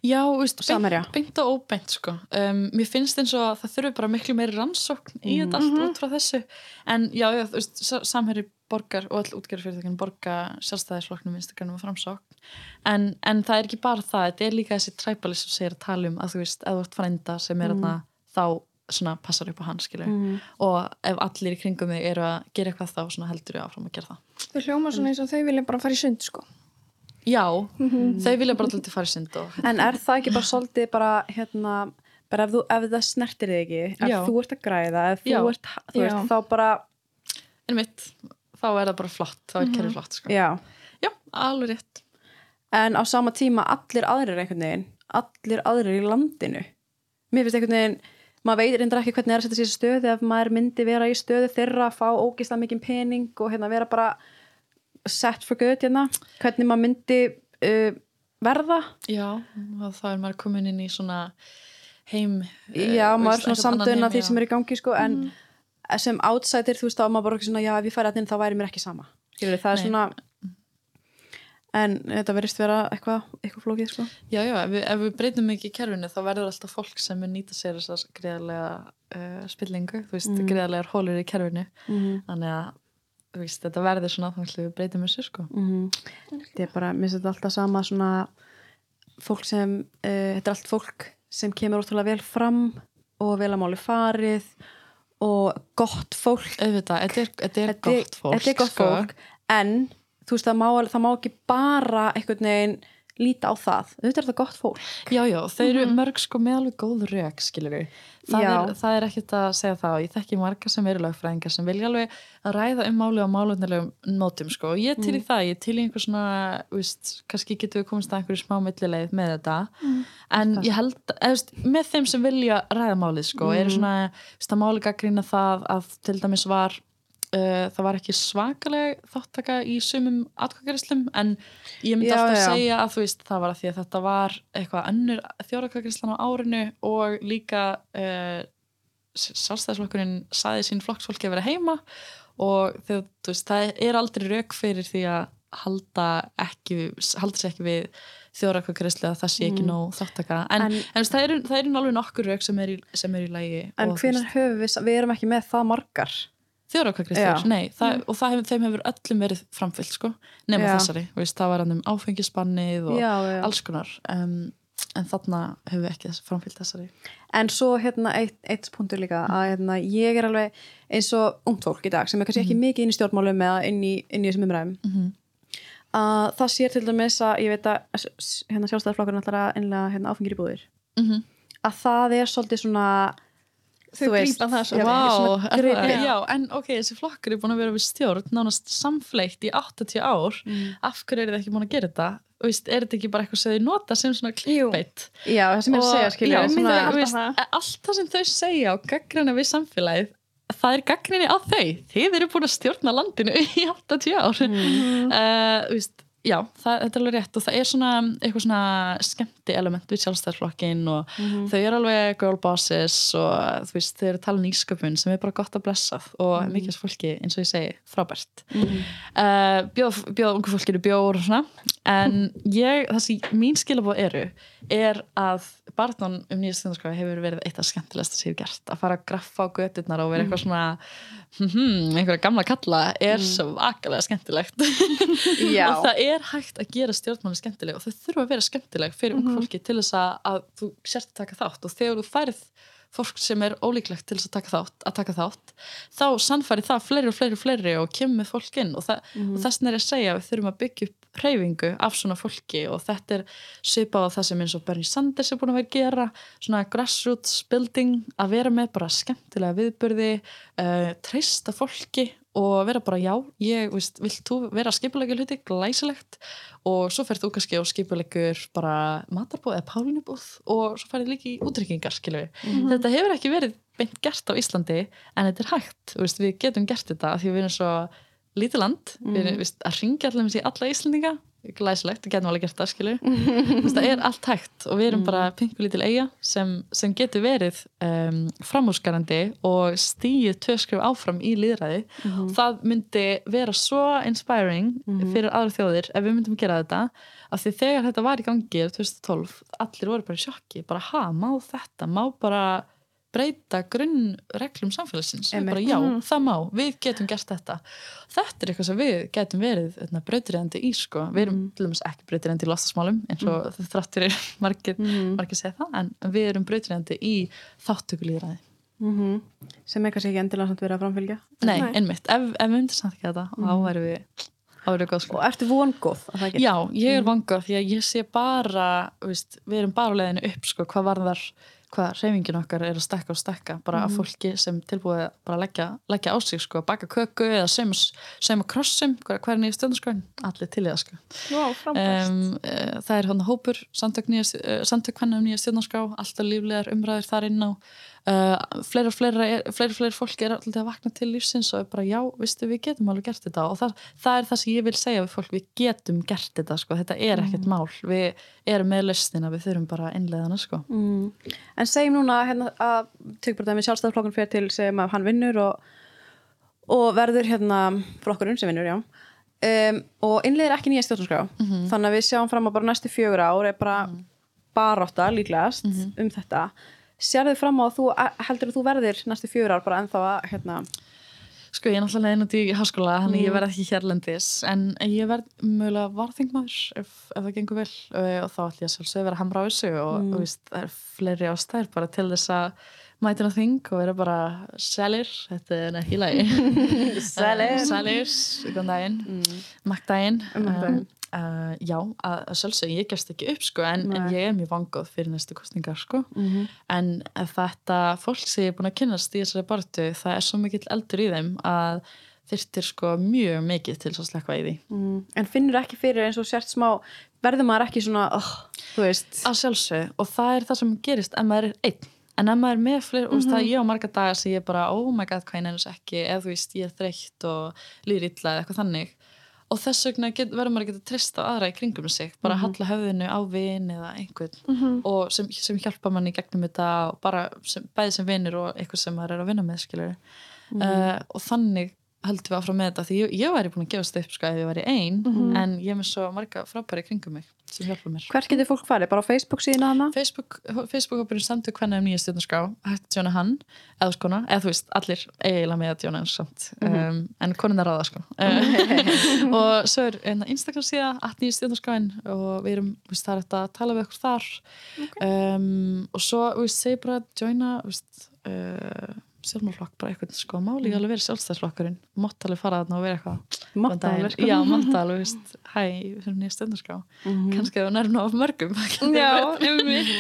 Já, veist, beint, beint og óbeint sko. um, mér finnst eins og að það þurfi bara miklu meiri rannsókn í þetta allt út frá þessu. En já, já, þú veist, Sa- Samherji borgar og all útgerðarfyrirtækinn borga sjálfstæðisflokknum vinstakarnum og framsókn. En, en það er ekki bara það, þetta er líka þessi træpalis sem segir að tala um að þú veist, ef þú ert frænda sem er mm. þá svona passar upp á hann skilur og ef allir í kringum þig eru að gera eitthvað þá heldur ég áfram að gera það. Þau hljóma svona eins og þau vilja bara fara í sund sko. Já, þau vilja bara alltaf fara í sund og En er það ekki bara svolítið bara hérna, bara ef, þú, ef það snertir þig ekki ef Já. þú ert að græða, ef þú Já. ert þú veist, þá bara, einmitt, þá er það bara flott þá er kerfið flott sko. já. Já, alveg rétt. En á sama tíma allir aðrir einhvern veginn allir aðrir í landinu. Mér finnst einhvern veginn maður veit reyndar ekki hvernig er að setja sér í stöðu ef maður myndi vera í stöðu þeirra að fá ógislega mikið pening og hérna vera bara set for good hérna hvernig maður myndi uh, verða? Já, þá er maður komin inn í svona heim já, maður er svona samdöðin af því sem er í gangi sko, en sem outsider þú veist þá er maður bara ekki svona já, ef ég færi að inn þá væri mér ekki sama. Skilur, það er Nei. svona en þetta verðist vera eitthvað eitthvað flókið sko. Já, já, ef við, ef við breytum ekki í kerfinu þá verður alltaf fólk sem mun nýta sér þessar greiðarlega uh, spillingu, þú veist, mm. greiðarlegar hólur í kerfinu. Þannig að veist, þetta verður svona þannig að við breytum þessu sko. Þetta er bara, mér finnst þetta alltaf sama svona fólk sem uh, þetta er allt fólk sem kemur ótrúlega vel fram og vel að máli farið og gott fólk. Auðvitað, þetta er, þetta er Þetta gott fólk þetta er gott sko. fólk. En þú veist það má, það má ekki bara einhvern veginn líta á það. Þetta er það gott fólk. Já, já, þau eru mörg sko með alveg góð rök, skilur við. Það, er, það er ekkert að segja það og ég þekki marga sem eru lögfræðingar sem vilja alveg að ræða um máli á málunnilegum nótum sko. Og ég til í það, ég til í einhver svona, víst, kannski getum við komast að einhverju smá millileið með þetta. En ég held, eða, veist, með þeim sem vilja ræða málið sko, eru svona, víst, að máli gaggrína það að til dæmis var það var ekki svakaleg þáttaka í sumum atkvæðgrislum en ég myndi Já, alltaf já. segja að þú veist það var að því að þetta var eitthvað önnur þjórakvæðgrislan á árinu og líka uh, sjálfstæðisflokkurinn saði sín flokksfólki að vera heima og þegar, þú veist, það er aldrei rauk fyrir því að halda ekki, halda sér ekki við þjórakvæðgrislu að það sé ekki nóg þáttaka en, en, En- það eru eru alveg nokkur rauk sem er í, sem er í lægi En hvenær höfum við, við erum ekki með það margar þjórakvæðgrislu, Já. nei það, og það hefur, þeim hefur öllum verið framfyllt sko, nema Já. þessari, veist, það var hann um áfengispannið og Já, já. alls konar um, en þarna hefur við ekki framfyllt þessari En svo hérna eitt, eitt punktur líka að hérna, ég er alveg eins og ungt fólk í dag sem er kannski ekki mikið inn í stjórnmálum eða inn í, inn í þessum umræðum Mhm. að það sér til dæmis að ég veit að hérna, sjálfstæðarflokkurinn ætlar að innlega hérna, áfengir í búðir mm -hmm. að það er svolítið svona Þau grípa það svo. er grip- það- já. en ok, þessi flokkur er búin að vera við stjórn nánast samfleitt í 80 ár Mm. af hverju eru þið ekki búin að gera þetta Þú veist, er þetta ekki bara eitthvað sem þið nota sem svona klippeitt já, það sem ég er að segja skilja allt það sem þau segja og gaggrina við samfélagið það er gaggrinni á þau þið eru búin að stjórna landinu í 80 ár mm. uh, veist, já, það, þetta er alveg rétt og það er svona eitthvað svona skemmti element við sjálfstæðarflokkin og þau eru alveg girl bosses og þú veist, þau eru tala nýsköpun sem er bara gott að blessað og mikið af fólki, eins og ég segi, frábært. Uh, bjóða, bjóða ungu fólkinu bjór og svona en ég, það sem mín skilabóð eru er að barndan um nýja stjórnarskráði hefur verið eitt af skemmtilegsta sem ég hef gert. Að fara að graffa á göturnar og vera eitthvað svona hmm, einhverja gamla kalla er svo vakalega skemmtilegt. Og það er hægt að gera stjórnmáli skemmtileg og þau þurfa að vera skemmtileg fyrir ungu fólki til þess að, að þú sért að taka þátt. Og þegar þú færið fólk sem er ólíklegt til þess að taka þátt, að taka þátt þá sannfæri það fleiri og fleiri og fleiri og kemur fólk inn. Og, það, og þess er að segja að við þurfum að byggja upp hreyfingu af svona fólki og þetta er svipað á það sem eins og Bernie Sanders er búin að vera að gera svona grassroots building að vera með bara skemmtilega viðburði uh, treysta fólki og vera bara já, ég, veist, vilt þú vera skipulegja hluti, glæsilegt. Og svo ferð þú kannski og skipulegur bara matarbúð eða pálunibúð og svo ferð líka í útrykkingar, skilur við þetta hefur ekki verið beint gert á Íslandi en þetta er hægt, veist, við getum gert þetta því við erum svo lítið land. Við erum að ringja allir í alla Íslandinga glæsilegt, við getum alveg gert það Veist, það er allt hægt og við erum bara pinkulítil eiga sem, sem getur verið um, framhúsgarandi og stíið töskrif áfram í líðræði það myndi vera svo inspiring fyrir aðra þjóðir ef við myndum gera þetta. Af því þegar þetta var í gangi 2012, allir voru bara í sjokki bara ha, má þetta, má bara breyta grunnreglum samfélagsins, Við bara já, það má við getum gert þetta. Þetta er eitthvað sem við getum verið breytriðandi í sko, við erum til dæmis ekki breytriðandi í lostasmálum eins og mm. þráttur er margir, margir segja það en við erum breytriðandi í þáttökulíðræði Mhm. sem er kannski ekki endilega verið að framfylgja. Nei, Nei. einmitt, ef, ef við myndum samt ekki þetta þá væri við, við góð sko. Og ertu vongóð Já, ég er vangað því að ég sé bara veist, við erum bara á leiðinu upp sko, hvað varðar, hvað reyfingin okkar er að stekka og stekka, bara af fólki sem tilbúið að bara leggja, leggja á sig sko, baka köku eða sauma sauma krossum, hvað hvað er nýja stjórnarskráin? Allir til í það sko. Frábært. um, uh, það er hann hópur samtök, nýja, uh, samtök hvernig um nýja stjórnarskrá alltaf líflegar umræður þar inn á uh, er, fleiri, og fleiri fólki er alltaf að vakna til lífsins og er bara já, vistu, við getum alveg gert þetta. Og það, það er það sem ég vil segja við fólk við getum gert þetta, sko, þetta er ekkert mál. Við erum með lausnina, við þurfum bara að innleiða hana, sko. Mm. en segjum núna hérna, að tökum bara dæmi sjálfstæðarflokkun fyrir til að hann vinnur og, og verður hérna flokkurinn sem vinnur, já. Um, og innleiðir ekki nýja stjórnarskrá. Þannig að við sjáum fram á bara næstu fjögur ár er bara barátta líklegast um þetta sérðu fram á að þú heldur að þú verðir næstu fjögur ár bara ennþá að hérna, Sko, ég er náttúrulega leiðin út í háskóla, þannig ég verð ekki hérlendis, en ég verð mögulega varþingmaður ef, ef það gengur vel. Og, þá ætlum ég að vera hamra á þessu og, og víst, það er fleiri ástæður bara til þess að mætina þing og vera bara selir, þetta er í lagi. Selir. Uh, selir, góðan daginn, maktdaginn. Uh, já, að, að sjálfsög, ég gefst ekki upp sko, en, en ég er mjög vangóð fyrir næstu kostningar sko. en þetta fólk sem ég er búin að kynnast í þessari bartu, það er svo mikill eldur í þeim að þyrftir sko mjög mikið til þess að slekka í því. Mm, en finnur ekki fyrir eins og sért smá verður maður ekki svona oh, að sjálfsög og það er það sem gerist ef maður er einn. En ef maður er með fleiri, mm -hmm. það ég á marga dagar sem ég bara, oh my god, hvað ég nefnir ekki eða þú veist, ég er þreytt og líður illa eða eitthvað þannig og þess vegna get, verður maður að geta trist á aðra í kringum sig, bara Mhm. halla höfðinu á vin eða einhvern Mhm. og sem, sem hjálpa manni í gegnum þetta og bara sem, bæði sem vinur og eitthvað sem maður er að vinna með skilur Mhm. uh, og þannig höldum við áfram með þetta því ég, ég væri búin að gefast upp sko ef ég væri ein Mhm. en ég er með svo marga frábæri kringum mig sem hjálpa mér. Hvert getur fólk farið? Bara á Facebook síðan hana? Facebook, Facebook-hópurinn samtök hvernig um nýja stjórnarskrá? Hægt að tjóna hann, eða skona. Eða þú veist, allir eiginlega með að tjóna hans samt. Um, en konin er ráða sko. Uh, og svo er enna Instagram síða að nýja stjórnarskráin og við erum, það er þetta að tala við okkur þar. Um, og svo, veist, segi bara joina, þú veist uh, sjálfmálflokk, bara eitthvað sko, máli alveg verið sjálfstæðsflokkurinn, mátt alveg fara þarna og vera eitthvað Mátt alveg. Já, mátt alveg, veist, hæ, við erum nýja stjórnarskrá. Mhm. kannski það var nærmna of mörgum Já.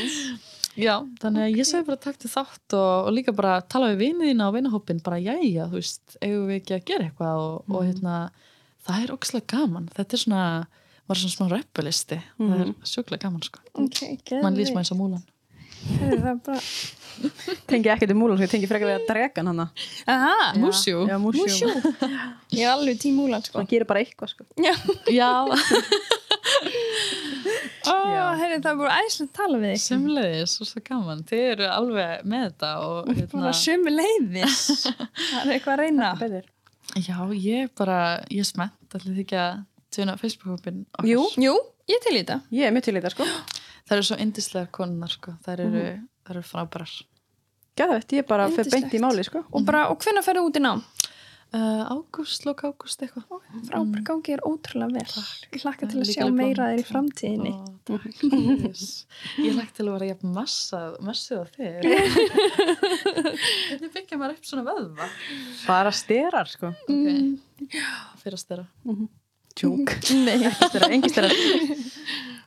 Já, þannig að ég segi bara takk til þátt og, og líka bara tala við vinið þína og vinahópin bara jæja, þú veist, eigum við ekki að gera eitthvað? Og, og hérna, það er ógæslega gaman, þetta er svona maður er svona smá reppelisti, það er sjúklega gaman sko, Ok, mann lýs maður eins og múlan bara Tengi ekkert um múlan, ég tengi frekar við að dregan hana. Aha, Músjú, Já, músjú. músjú. Ég er alveg tím múlan sko. Það gerir bara eitthvað, sko. Já, já, Ó, heyrðu, það er bara æslega að tala við þig semleiðis og svo gaman, þið eru alveg með þetta hérna, sömu leiðis Það er eitthvað að reyna. Já, ég er bara, ég er spennt, allir þið ekki að tjóna Facebook-hópin. Jú. Jú, ég til í þetta. Ég er mjög til í þetta, sko. Það eru svo indislegar konunar sko, það eru, það eru frábærar Gæðvett, ég bara fyrir beint í máli, sko. Og, bara, og hvenær ferðu út í nám? uh, Ágúst, lók ágúst eitthvað Frábær gangi er ótrúlega vel Ég hlakka til að sjá meira þér í framtíðinni Ó, takk fyrir. Ég lagt til að vera jafn massað, massið á þér. Hvernig byggja maður upp svona vöðva? Bara styrar, sko. Ok, fyrir að stera. Tjúk. Nei. Ekki styrar, engi styrar.